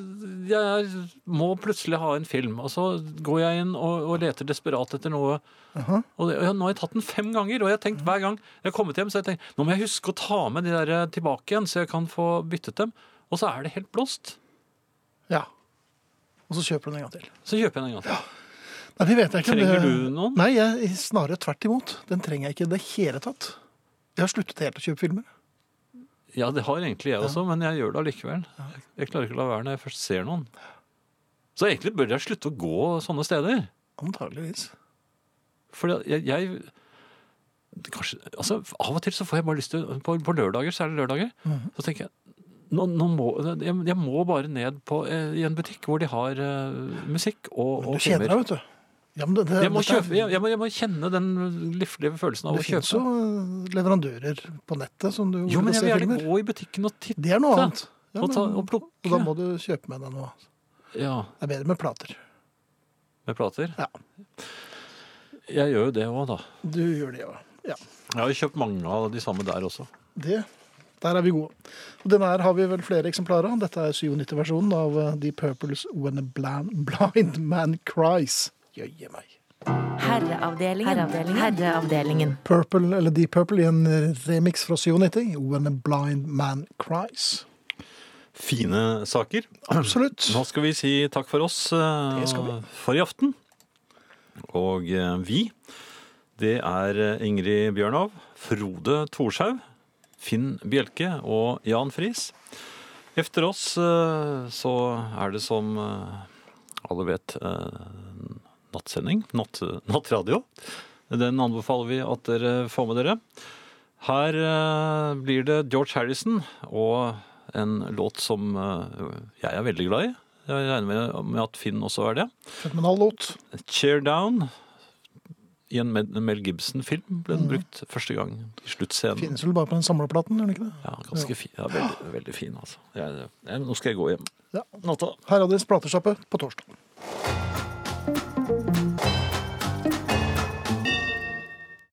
B: jeg må plutselig ha en film, og så går jeg inn og, og leter desperat etter noe.
A: Aha.
B: Og og nå har jeg tatt den fem ganger, og jeg har tenkt hver gang jeg har kommet hjem, så jeg tenkt, nå må jeg huske å ta med de der eh, tilbake igjen, så jeg kan få byttet dem. Og så er det helt blåst.
A: Ja. Og så kjøper du den en gang til.
B: Så kjøper jeg den en gang til.
A: Nei, det vet jeg ikke.
B: Trenger du noen?
A: Nei, jeg, snarere tvert imot. Den trenger jeg ikke i det hele tatt. Jeg har sluttet helt å kjøpe filmer.
B: Ja, det har egentlig jeg også, men jeg gjør det allikevel. Jeg, jeg klarer ikke å la være når jeg først ser noen. Så egentlig bør jeg slutte å gå sånne steder.
A: Antageligvis.
B: For jeg, jeg kanskje, altså, Av og til så får jeg bare lyst til På, på lørdager, så er det lørdager.
A: Mhm.
B: Så tenker jeg nå, nå må, jeg, jeg må bare ned på, eh, i en butikk hvor de har eh, musikk og,
A: Men
B: filmer.
A: du kjeder deg, vet du. Ja, men det, det,
B: Jeg må, kjøpe, jeg, må, jeg må kjenne den liflige følelsen av å kjøpe.
A: Det finnes jo eh, leverandører på nettet som du
B: Jo, men jeg vil gjerne gå i butikken og titte.
A: Det er noe annet. Ja,
B: og, ta, og plukke.
A: og da må du kjøpe med deg noe.
B: Ja,
A: Det er bedre med plater.
B: med plater.
A: Ja.
B: Jeg gjør jo det òg, da.
A: Du gjør det, òg, ja.
B: Jeg har jo kjøpt mange av de samme der også.
A: Det, der er vi gode. Og denne her har vi vel flere eksemplarer av. Dette er 97-versjonen av The Purples When a Blind Man Cries. Jøye meg.
C: Herreavdelingen. Herreavdelingen. Herreavdelingen.
A: Purple, eller Deep Purple i en remix fra 97. When a Blind Man Cries.
B: Fine saker.
A: Absolutt.
B: Nå skal vi si takk for oss eh, for i aften. Og eh, vi, det er eh, Ingrid Bjørnov, Frode Thorshaug, Finn Bjelke og Jan Friis. Efter oss eh, så er det som eh, alle vet eh, nattsending, natt, nattradio. Den anbefaler vi at dere får med dere. Her blir det George Harrison og en låt som jeg er veldig glad i. Jeg regner med at Finn også er det.
A: Fenomenal låt.
B: Cheer Down. I en Mel Gibson-film ble den brukt første gang. I sluttscenen.
A: Finnes vel bare på den samleplaten, gjør den ikke det?
B: Ja, ganske fin. Ja, veldig, veldig fin, altså. Jeg, jeg, nå skal jeg gå hjem.
A: Ja.
B: Natta.
A: Herreavdelingens platesjappe på torsdag.